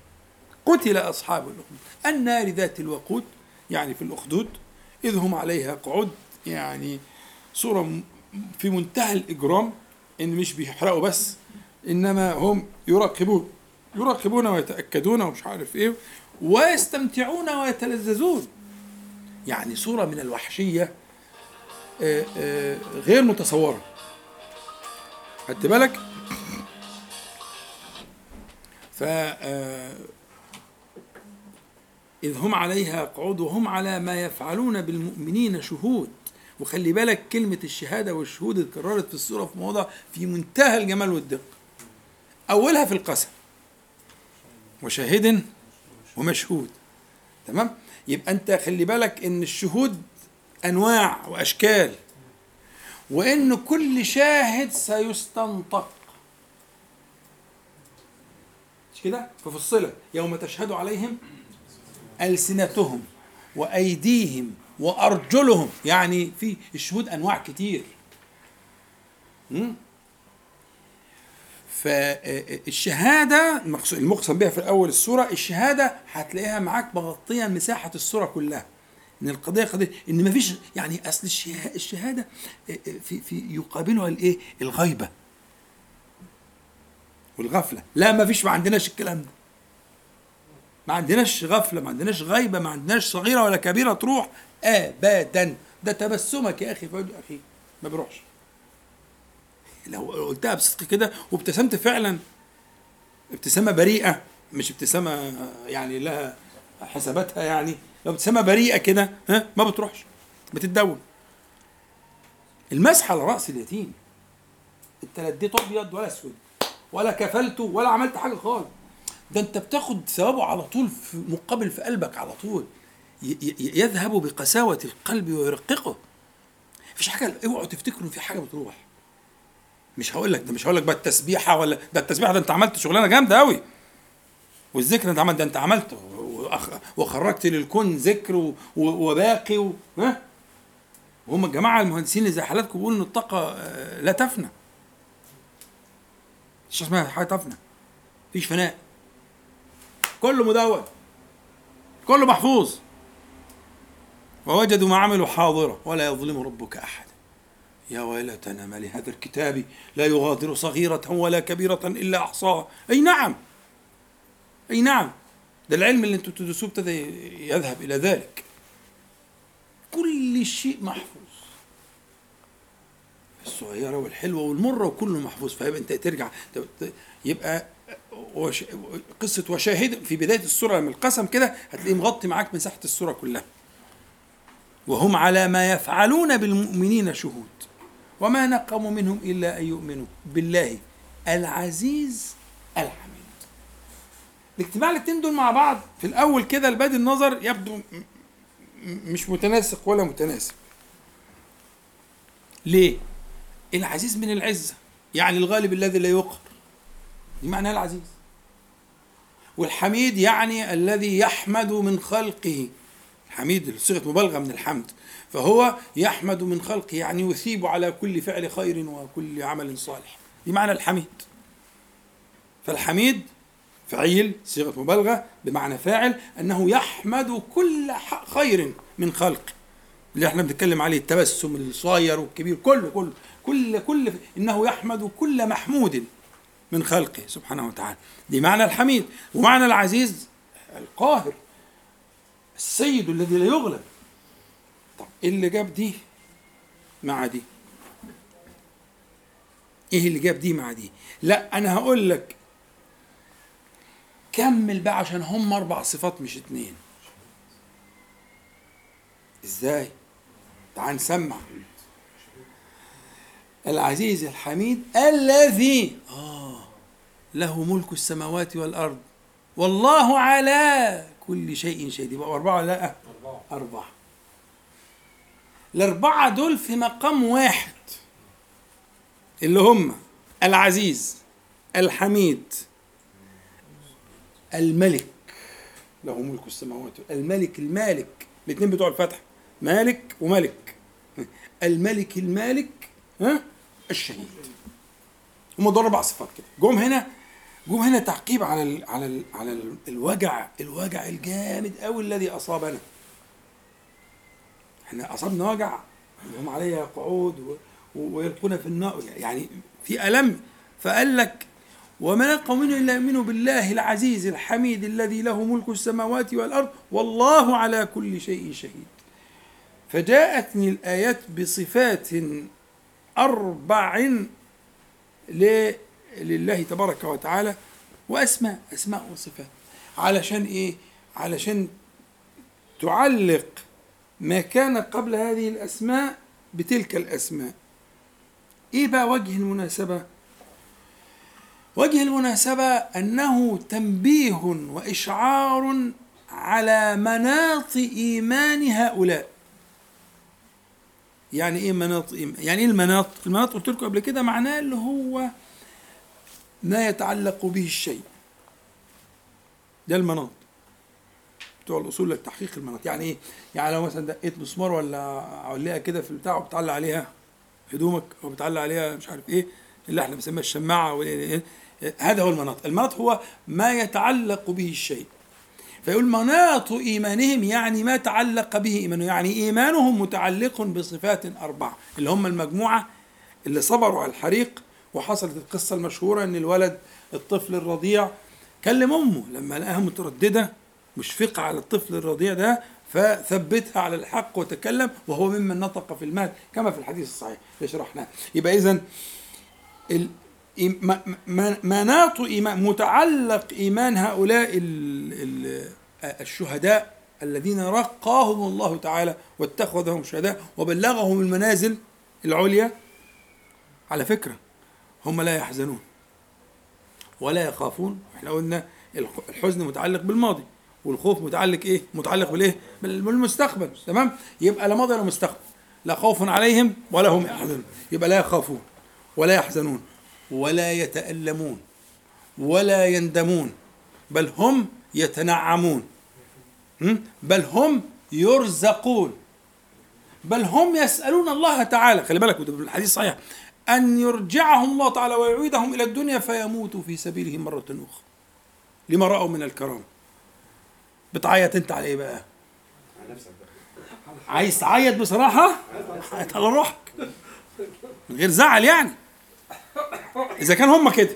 قتل أصحاب الأخدود. النار ذات الوقود يعني في الأخدود إذ هم عليها قعود يعني صورة في منتهى الإجرام إن مش بيحرقوا بس إنما هم يراقبون يراقبون ويتأكدون ومش عارف إيه ويستمتعون ويتلذذون. يعني صورة من الوحشية آه، آه، غير متصورة. خدت بالك؟ ف آه، إذ هم عليها قعود وهم على ما يفعلون بالمؤمنين شهود. وخلي بالك كلمة الشهادة والشهود اتكررت في السورة في مواضع في منتهى الجمال والدقة. أولها في القسم. وشاهد ومشهود. تمام؟ يبقى أنت خلي بالك إن الشهود أنواع وأشكال. وإن كل شاهد سيستنطق. مش كده؟ ففصلت يوم تشهد عليهم ألسنتهم وأيديهم وأرجلهم يعني في الشهود أنواع كتير؟ فالشهادة المقسم بها في أول السورة الشهادة هتلاقيها معاك مغطية مساحة السورة كلها. إن القضية قضية إن ما فيش يعني أصل الشه- الشهادة في في يقابلها الإيه؟ الغيبة والغفلة. لا ما فيش ما عندناش الكلام ده. ما عندناش غفلة ما عندناش غيبة ما عندناش صغيرة ولا كبيرة تروح ابدا. ده تبسمك يا أخي في وجه اخيك ما بيروحش لو قلتها بصدق كده وابتسمت فعلا. ابتسامة بريئة مش ابتسامة يعني لها حساباتها يعني. لو ابتسامة بريئة كده ها ما بتروحش بتتدون. المسح على رأس اليتيم. انت لا اديته أبيض ولا أسود ولا كفلته ولا عملت حاجة خالص. ده انت بتاخد ثوابه على طول في مقابل في قلبك على طول. يذهب بقساوة القلب ويرققه. مفيش حاجة اوعوا تفتكروا إن في حاجة بتروح. مش هقول لك ده مش هقول لك بقى التسبيحة ولا ده التسبيحة ده انت عملت شغلانة جامدة قوي والذكر انت عملت ده انت عملته. وخرجت للكون ذكر وباقي و... ها؟ وهم الجماعة المهندسين اللي زي حالاتكم بيقولوا إن الطاقة آه، لا تفنى. مش اسمها حاجة تفنى. مفيش فناء. كله مدون كله محفوظ. ووجدوا ما عملوا حاضرة ولا يظلم ربك أحد. يا ويلتنا ما لهذا الكتاب لا يغادر صغيرة ولا كبيرة إلا أحصاها. أي نعم أي نعم. ده العلم اللي أنتوا تدرسوه ابتدى يذهب إلى ذلك. كل شيء محفوظ. الصغيرة والحلوة والمرة وكله محفوظ. فيبقى أنت ترجع يبقى وش قصة وشاهد في بداية السورة لما القسم كده هتلاقيه مغطي معاك مساحة السورة كلها. وهم على ما يفعلون بالمؤمنين شهود. وما نقموا منهم إلا أن يؤمنوا بالله العزيز الحميد. الاجتماع الاثنين دول مع بعض في الأول كده لبادي النظر يبدو مش متناسق ولا متناسب. ليه؟ العزيز من العزة يعني الغالب الذي لا يقهر. دي معناها العزيز. والحميد يعني الذي يحمد من خلقه. الحميد صيغة مبالغة من الحمد. فهو يحمد من خلقه يعني يثيب على كل فعل خير وكل عمل صالح. دي معنى الحميد. فالحميد فعيل صيغة مبالغة بمعنى فاعل أنه يحمد كل خير من خلقه اللي إحنا بنتكلم عليه التبسم الصغير والكبير كله كله كل كل إنه يحمد كل محمود. من خلقه سبحانه وتعالى. دي معنى الحميد. ومعنى العزيز القاهر السيد الذي لا يغلب. طب إيه اللي جاب دي مع دي؟ إيه اللي جاب دي مع دي؟ لا أنا هقول لك. كمل بقى عشان هم أربع صفات مش اتنين. إزاي؟ تعال نسمع. العزيز الحميد الذي آه له ملك السماوات والأرض. والله على كل شيء شهيد. يبقى أربعة لا؟ أربعة. أربعة. الأربعة دول في مقام واحد. اللي هم العزيز الحميد الملك. له ملك السماوات. الملك المالك. الاثنين بتوع الفتح. مالك وملك. الملك المالك ها؟ الشهيد. هم دول أربع صفات كده. جم هنا جم هنا تعقيب على ال على ال على ال الوجع الوجع الجامد قوي الذي أصابنا. إحنا أصابنا وجع هم عليها قعود ويلقون في النار. يعني في ألم فقال لك وما منه إلا يؤمنوا بالله العزيز الحميد الذي له ملك السماوات والأرض والله على كل شيء شهيد. فجاءتني الآيات بصفات أربع ل- لله تبارك وتعالى وأسماء أسماء وصفات. علشان إيه؟ علشان تعلق ما كان قبل هذه الأسماء بتلك الأسماء. إيه بقى وجه المناسبة؟ وجه المناسبة أنه تنبيه وإشعار على مناط إيمان هؤلاء. يعني إيه مناط إيمان؟ يعني إيه المناط؟ المناط قلت لكم قبل كده معناه اللي هو ما يتعلق به الشيء. ده المناط. بتوع الأصول للتحقيق المناط. يعني إيه؟ يعني لو مثلا دقيت مسمار ولا علقة كده في البتاع وبتعلق عليها هدومك أو بتعلق عليها مش عارف إيه اللي إحنا بنسميها الشماعة ولا إيه إيه. هذا هو المناط. المناط هو ما يتعلق به الشيء. فيقول مناط إيمانهم يعني ما تعلق به إيمانه يعني إيمانهم متعلق بصفات أربعة اللي هم المجموعة اللي صبروا على الحريق وحصلت القصة المشهورة إن الولد الطفل الرضيع كلم أمه لما لقاها مترددة مشفقه على الطفل الرضيع ده فثبتها على الحق وتكلم وهو ممن نطق في المال كما في الحديث الصحيح. اللي شرحناه؟ يبقى ما- مناط إيمان متعلق إيمان هؤلاء ال- ال- الشهداء الذين رقاهم الله تعالى واتخذهم شهداء وبلغهم المنازل العليا على فكرة. هم لا يحزنون ولا يخافون. إحنا قلنا الحزن متعلق بالماضي والخوف متعلق إيه؟ متعلق بالإيه؟ بال- بالمستقبل تمام؟ يبقى لا ماضي ولا مستقبل لا خوف عليهم ولا هم يحزنون. يبقى لا يخافون ولا يحزنون ولا يتألمون ولا يندمون بل هم يتنعمون؟ بل هم يرزقون بل هم يسألون الله تعالى. خلي بالك الحديث صحيح. أن يرجعهم الله تعالى ويعيدهم إلى الدنيا فيموتوا في سبيله مرة أخرى. لما رأوا من الكرامة بتعيط أنت على إيه بقى؟ عايز تعيط بصراحة؟ عيط على روحك من غير زعل يعني. إذا كان هم كده.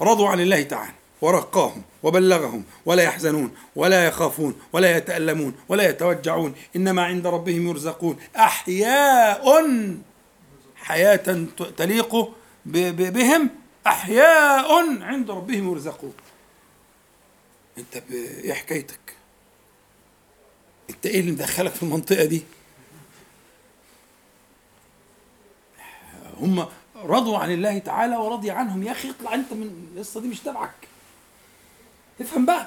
رضوا عن الله تعالى. ورقاهم وبلغهم ولا يحزنون ولا يخافون ولا يتألمون ولا يتوجعون. إنما عند ربهم يرزقون. أحياء حياة تليق بهم أحياء عند ربهم يرزقون. أنت إيه حكايتك؟ أنت إيه اللي مدخلك في المنطقة دي؟ هم رضوا عن الله تعالى ورضي عنهم. يا أخي اطلع أنت من القصة دي مش تبعك. افهم بقى.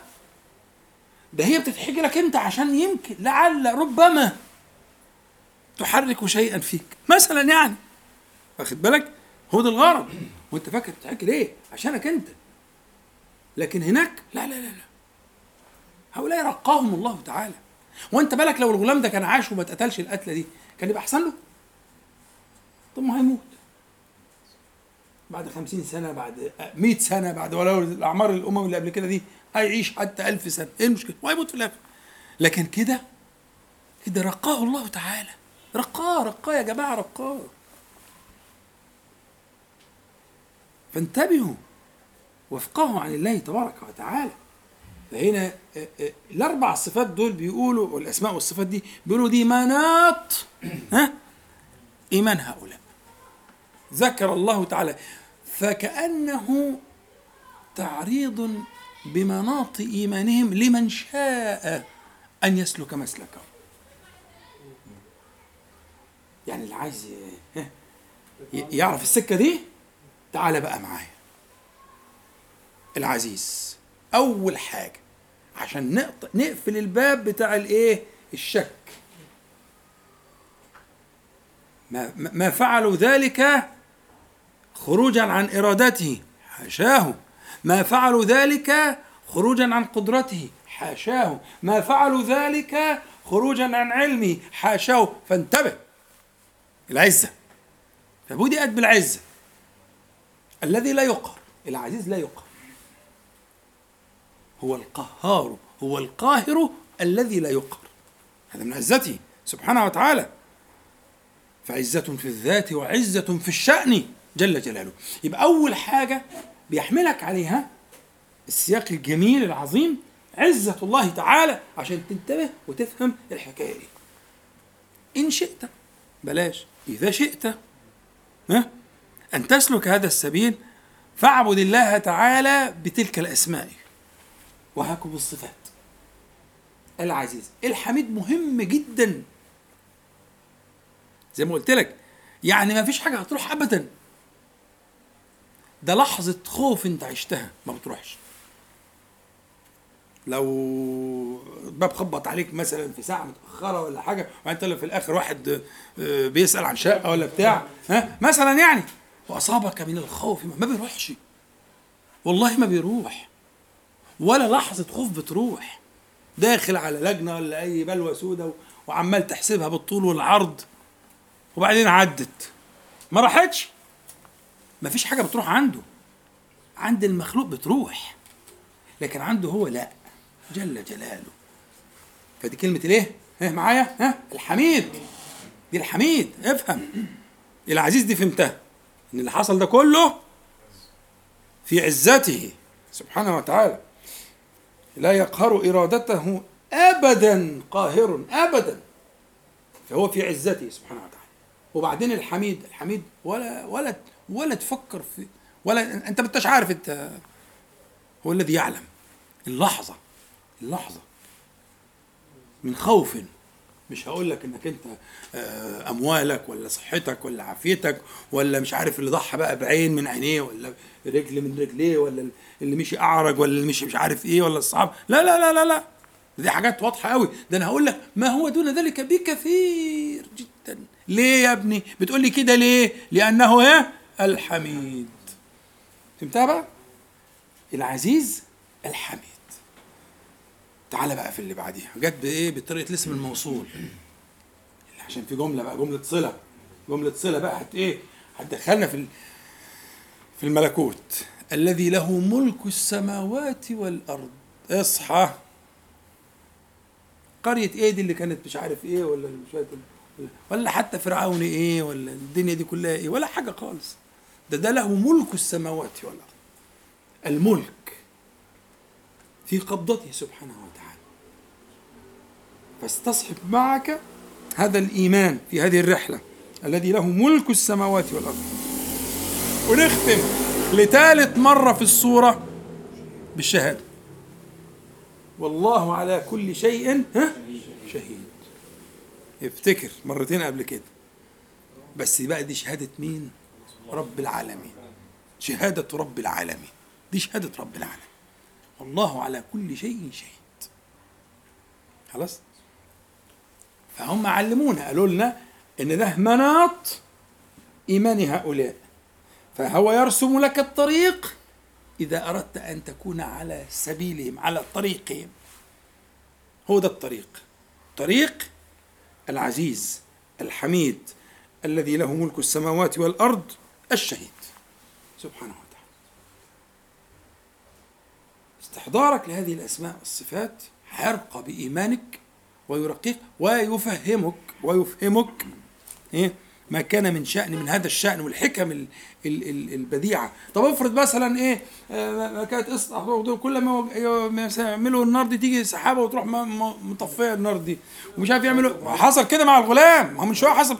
ده هي بتتحكي لك أنت عشان يمكن لعل ربما تحرك شيئا فيك. مثلا يعني واخد بالك؟ هو ده الغرض وانت فاكر بتحكي ليه؟ عشانك انت. لكن هناك لا لا لا لا. هؤلاء رقاهم الله تعالى. وانت بالك لو الغلام ده كان عاش وما اتقتلش القتلة دي كان يبقى أحسن له؟ طب ما هيموت. بعد خمسين سنة بعد مئة سنة بعد ولو الأعمار الأمم اللي قبل كده دي هيعيش حتى ألف سنة. إيه المشكلة؟ وهيموت في الآخر. لكن كده كده رقاه الله تعالى. رقاه رقاه يا جماعة رقاه. فانتبهوا وافقهوا عن الله تبارك وتعالى. فهنا آه، آه، الأربع صفات دول بيقولوا والأسماء والصفات دي بيقولوا دي مناط [clears throat] ها؟ إيمان هؤلاء. ذكر الله تعالى فكأنه تعريض بمناط إيمانهم لمن شاء أن يسلك مسلكه. يعني اللي عايز يعرف السكة دي؟ تعالى بقى معايا. العزيز أول حاجة عشان نقفل الباب بتاع الإيه؟ الشك. ما, ما فعلوا ذلك خروجا عن إرادته حاشاه ما فعلوا ذلك خروجا عن قدرته حاشاه ما فعلوا ذلك خروجا عن علمه حاشاه فانتبه. العزة. فبدأت بالعزة. الذي لا يقهر العزيز لا يقهر. هو القهار هو القاهر الذي لا يقهر. هذا من عزته سبحانه وتعالى. فعزة في الذات وعزة في الشأن جل جلاله. يبقى أول حاجة بيحملك عليها السياق الجميل العظيم عزة الله تعالى عشان تنتبه وتفهم الحكاية دي. إن شئت بلاش إذا شئت ها؟ أن تسلك هذا السبيل فاعبد الله تعالى بتلك الأسماء. وهكذا الصفات. العزيز. الحميد مهم جدا. زي ما قلت لك يعني ما فيش حاجة هتروح أبدا. ده لحظة خوف أنت عشتها ما بتروحش. لو الباب خبط عليك مثلا في ساعة متأخرة ولا حاجة طلع في الآخر واحد آه، بيسأل عن شقة ولا بتاع ها؟ مثلا يعني. وأصابك من الخوف ما بيروحش. والله ما بيروح. ولا لحظة خوف بتروح. داخل على لجنة ولا أي بلوة سودة وعمال تحسبها بالطول والعرض. وبعدين عدت. ما راحتش. ما فيش حاجة بتروح عنده. عند المخلوق بتروح. لكن عنده هو لا. جل جلاله. فدي كلمة الايه؟ ها معايا؟ ها؟ الحميد. دي الحميد. افهم. العزيز دي فهمتها. إن اللي حصل ده كله في عزته سبحانه وتعالى. لا يقهر إرادته ابدا قاهر ابدا. فهو في عزته سبحانه وتعالى. وبعدين الحميد الحميد ولا ولا ولا تفكر في ولا أنت ما انتش عارف أنت هو الذي يعلم. اللحظة اللحظة. من خوف. مش هقول لك إنك أنت آه، أموالك ولا صحتك ولا عافيتك ولا مش عارف اللي ضحى بقى بعين من عينيه ولا رجل من رجليه ولا اللي مشي أعرج ولا اللي مشي مش عارف إيه ولا الصحاب. لا لا لا لا لا. دي حاجات واضحة قوي ده أنا هقول لك ما هو دون ذلك بكثير جدا. ليه يا ابني؟ بتقول لي كده ليه؟ لأنه إيه؟ الحميد. فهمتها بقى؟ العزيز الحميد. تعال بقى في اللي بعديها. جت بإيه؟ بطريقة الاسم الموصول. عشان في جملة بقى جملة صلة. جملة صلة بقى هت إيه؟ هتدخلنا في في الملكوت. الذي له ملك السماوات والأرض. اصحى. قرية إيه دي اللي كانت مش عارف إيه ولا شوية ولا حتى فرعون إيه ولا الدنيا دي كلها إيه؟ ولا حاجة خالص. ده ده له ملك السماوات والأرض. الملك في قبضته سبحانه وتعالى. فاستصحب معك هذا الإيمان في هذه الرحلة الذي له ملك السماوات والأرض. ونختم لثالث مرة في السورة بالشهادة. والله على كل شيء ها؟ شهيد. افتكر مرتين قبل كده. بس بقى دي شهادة مين؟ رب العالمين. شهادة رب العالمين. دي شهادة رب العالمين. والله على كل شيء شهيد. خلاص؟ فهم علمونا قالوا لنا إن ده مناط إيمان هؤلاء. فهو يرسم لك الطريق إذا أردت أن تكون على سبيلهم على طريقهم. هو ده الطريق. طريق العزيز الحميد الذي له ملك السماوات والأرض الشهيد. سبحانه وتعالى. استحضارك لهذه الأسماء والصفات هيرقى بإيمانك ويرقيك ويفهمك ويفهمك إيه؟ ما كان من شأن من هذا الشأن والحكم ال ال ال البديعة طب افرض مثلا إيه؟ آه، ما كانت اصلح كل ما يعملوا النار دي تيجي سحابة وتروح مطفية النار دي. ومش عارف يعملوا حصل كده مع الغلام. ما من شوية حصل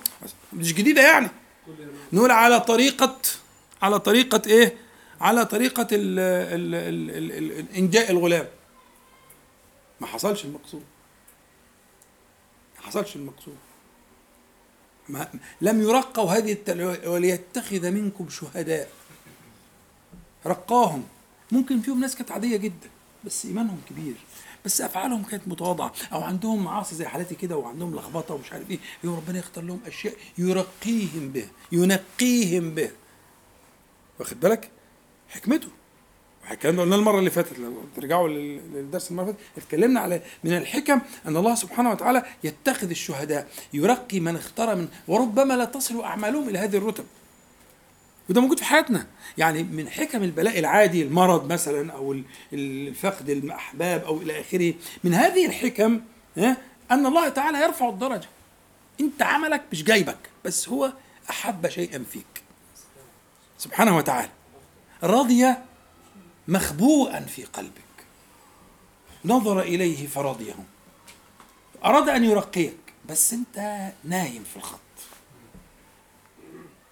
مش جديدة يعني. نقول على طريقة على طريقة إيه؟ على طريقة ال ال ال ال ال إنجاء الغلام. ما حصلش المقصود. حصلش المقصود. ما لم يرقوا هذه. وليتخذ منكم شهداء. رقاهم. ممكن فيهم ناس كانت عادية جدا بس إيمانهم كبير. بس أفعالهم كانت متواضعة. أو عندهم معاصي زي حالتي كده وعندهم لخبطة ومش عارف إيه. يوم ربنا يختار لهم أشياء يرقيهم به ينقيهم به واخد بالك؟ حكمته. الكلام ده قلنا المرة اللي فاتت لو ترجعوا لل- للدرس المرة اللي فاتت اتكلمنا على من الحكم أن الله سبحانه وتعالى يتخذ الشهداء يرقي من اختار من وربما لا تصل أعمالهم إلى هذه الرتب. وده موجود في حياتنا. يعني من حكم البلاء العادي المرض مثلا أو ال- الفقد الأحباب أو إلى آخره من هذه الحكم أن الله تعالى يرفع الدرجة. أنت عملك مش جايبك بس هو أحب شيئا فيك. سبحانه وتعالى. رضي مخبوءا في قلبك. نظر إليه فرضيه. أراد أن يرقيك بس أنت نايم في الخط.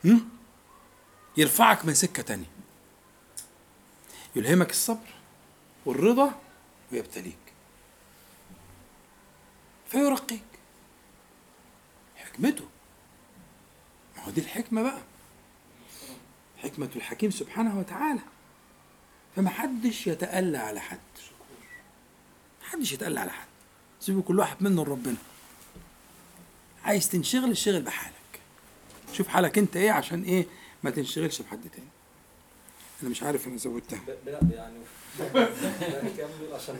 هم؟ يرفعك من سكة تانية. يلهمك الصبر والرضا ويبتليك. فيرقيك. حكمته. ما هو دي الحكمة بقى. حكمة الحكيم سبحانه وتعالى. فما حدش يتألى على حد. ما حدش يتألى على حد. سيبوا كل واحد منه لربنا. عايز تنشغل اشتغل بحالك. شوف حالك انت إيه عشان إيه ما تنشغلش بحد تاني. أنا مش عارف أنا زودتها. يعني نكمل عشان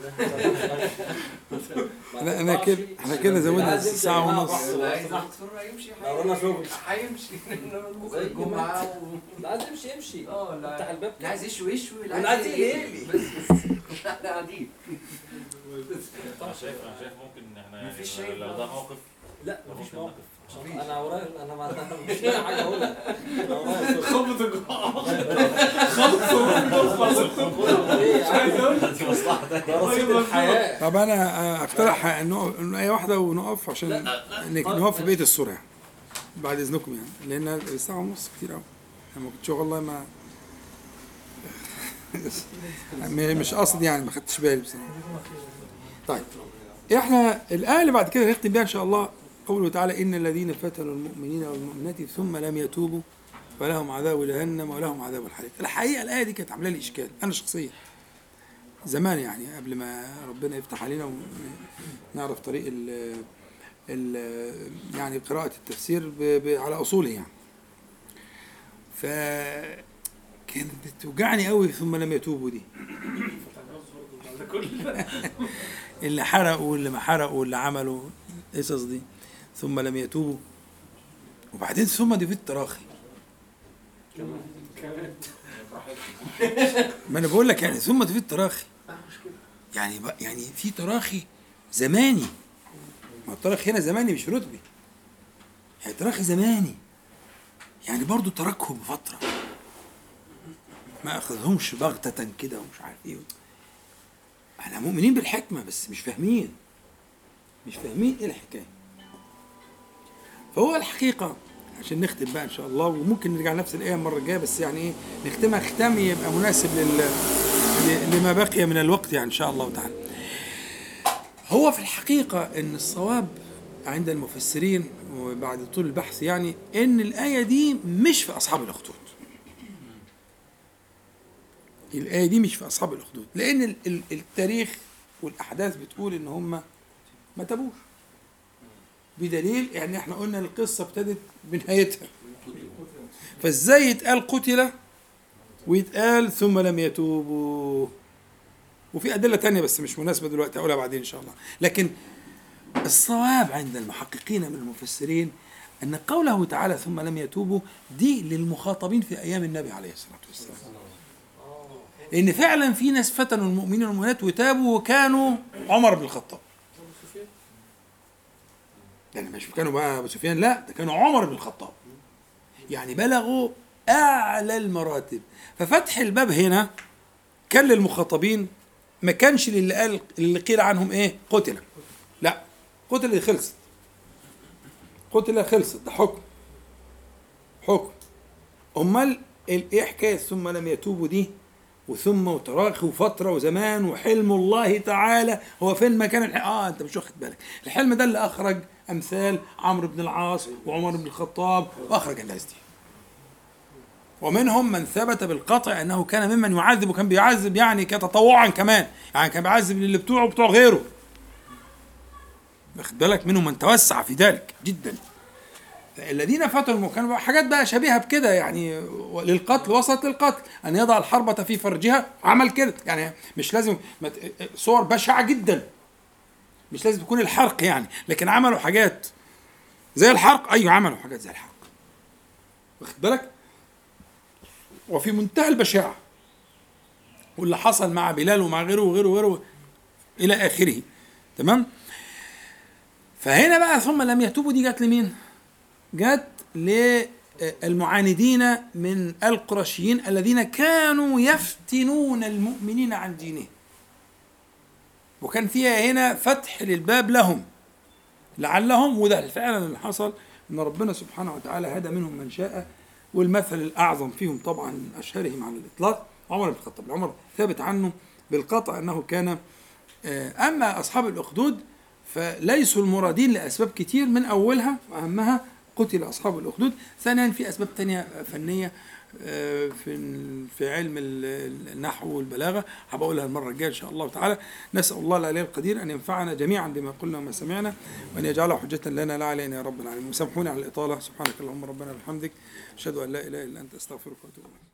لا أنا كده إحنا كده زودنا ساعة ونص. لو أنا شغل. هيمشي. زي [laughs] الجمعة. لا عايز يمشي يمشي. آه لا. افتح الباب. اللي عايز يشوي يشوي. واللي عايز يقلي بس بس إحنا قاعدين أنا شايف أنا شايف ممكن إحنا مفيش يعني لو ده موقف لا مفيش ممكن موقف. أنا ورايا أنا ما مش لاقي حاجة اقولها أنا ورايا خبط خبط عايز أقول ده رصيد الحياة طب أنا أقترح ان نقف- إن إيه واحدة ونقف عشان نقف في بقيه الصورة يعني بعد إذنكم يعني لأن الساعة ونص كتير قوي أنا ما كنتش والله ما [laughs] مش قصدي يعني ما خدتش بالي بصراحة. طيب إحنا الآية اللي بعد كده نختم بيها إن شاء الله قوله تعالى إن الذين فتنوا المؤمنين والمؤمنات ثم لم يتوبوا فلهم عذاب جهنم ولهم عذاب الحريق. الحقيقة الآية دي كانت عاملة لي إشكال أنا شخصيا. زمان يعني قبل ما ربنا يفتح علينا ونعرف طريق ال ال يعني قراءة التفسير على أصوله يعني. ف كانت بتوجعني قوي ثم لم يتوبوا دي. [laughs] [laughs] اللي حرقوا واللي ما حرقوا واللي عملوا القصص دي. ثم لم يتوبوا. وبعدين ثم دي في التراخي. ما أنا بقول لك يعني ثم دي في التراخي. يعني يعني في تراخي زماني. ما التراخي هنا زماني مش رتبي. يعني تراخي زماني. يعني برضو تركهم فترة. ما أخذهمش بغتة كده ومش عارف إيه. إحنا مؤمنين بالحكمة بس مش فاهمين. مش فاهمين إيه الحكاية. فهو الحقيقة عشان نختم بقى إن شاء الله وممكن نرجع نفس الآية المرة الجاية بس يعني إيه نختمها ختام يبقى مناسب لل لما بقي من الوقت يعني إن شاء الله تعالى هو في الحقيقة إن الصواب عند المفسرين وبعد طول البحث يعني إن الآية دي مش في أصحاب الأخدود. الآية دي مش في أصحاب الأخدود، لأن ال- ال- التاريخ والأحداث بتقول إن هم ما تابوش. بدليل يعني إحنا قلنا القصة ابتدت بنهايتها. فإزاي يتقال قتل؟ ويتقال ثم لم يتوبوا. وفي أدلة تانية بس مش مناسبة دلوقتي أقولها بعدين إن شاء الله. لكن الصواب عند المحققين من المفسرين أن قوله تعالى ثم لم يتوبوا دي للمخاطبين في أيام النبي عليه الصلاة والسلام. لأن فعلا في ناس فتنوا المؤمنين والمؤمنات وتابوا وكانوا عمر بن الخطاب. يعني مش كانوا بقى أبو سفيان لا ده كانوا عمر بن الخطاب. يعني بلغوا أعلى المراتب. ففتح الباب هنا كان للمخاطبين ما كانش للي قال اللي قيل عنهم إيه؟ قتل. لا قتل خلصت. قتل خلصت ده حكم. حكم. أمال ال- إيه حكاية؟ ثم لم يتوبوا دي وثم وتراخي وفتره وزمان وحلم الله تعالى. هو فين مكان الح... آه أنت مش واخد بالك. الحلم ده اللي أخرج أمثال عمرو بن العاص وعمر بن الخطاب وأخرج الناس دي ومنهم من ثبت بالقطع أنه كان ممن يعذب وكان بيعذب يعني كتطوعا كمان يعني كان بيعذب للي بتوعه وبتوع غيره. واخد بالك؟ منهم من توسع في ذلك جدا. الذين فتنوا كانوا حاجات بقى شبيهة بكده يعني للقتل وصلت للقتل أن يضع الحربة في فرجها عمل كده. يعني مش لازم صور بشعة جدا. مش لازم تكون الحرق يعني لكن عملوا حاجات زي الحرق. أيوه عملوا حاجات زي الحرق. واخد بالك؟ وفي منتهى البشاعة واللي حصل مع بلال ومع غيره وغيره وغيره إلى آخره. تمام؟ فهنا بقى ثم لم يتوبوا دي جت لمين؟ جت للمعاندين من القرشيين الذين كانوا يفتنون المؤمنين عن دينهم. وكان فيها هنا فتح للباب لهم لعلهم وده فعلا اللي حصل إن ربنا سبحانه وتعالى هدى منهم من شاء والمثل الأعظم فيهم طبعا أشهرهم على الإطلاق عمر بن الخطاب. عمر ثابت عنه بالقطع أنه كان آه، أما أصحاب الأخدود فليسوا المرادين لأسباب كتير من أولها وأهمها قتل أصحاب الأخدود ثانيا في أسباب تانية فنية في في علم ال- النحو والبلاغة. هبقولها المرة الجاية إن شاء الله تعالى. نسأل الله العلي القدير أن ينفعنا جميعا بما قلنا وما سمعنا وأن يجعله حجة لنا لا علينا يا رب العالمين. وسامحوني على الإطالة. سبحانك اللهم ربنا وبحمدك. أشهد أن لا إله إلا أنت أستغفرك وأتوب إليك.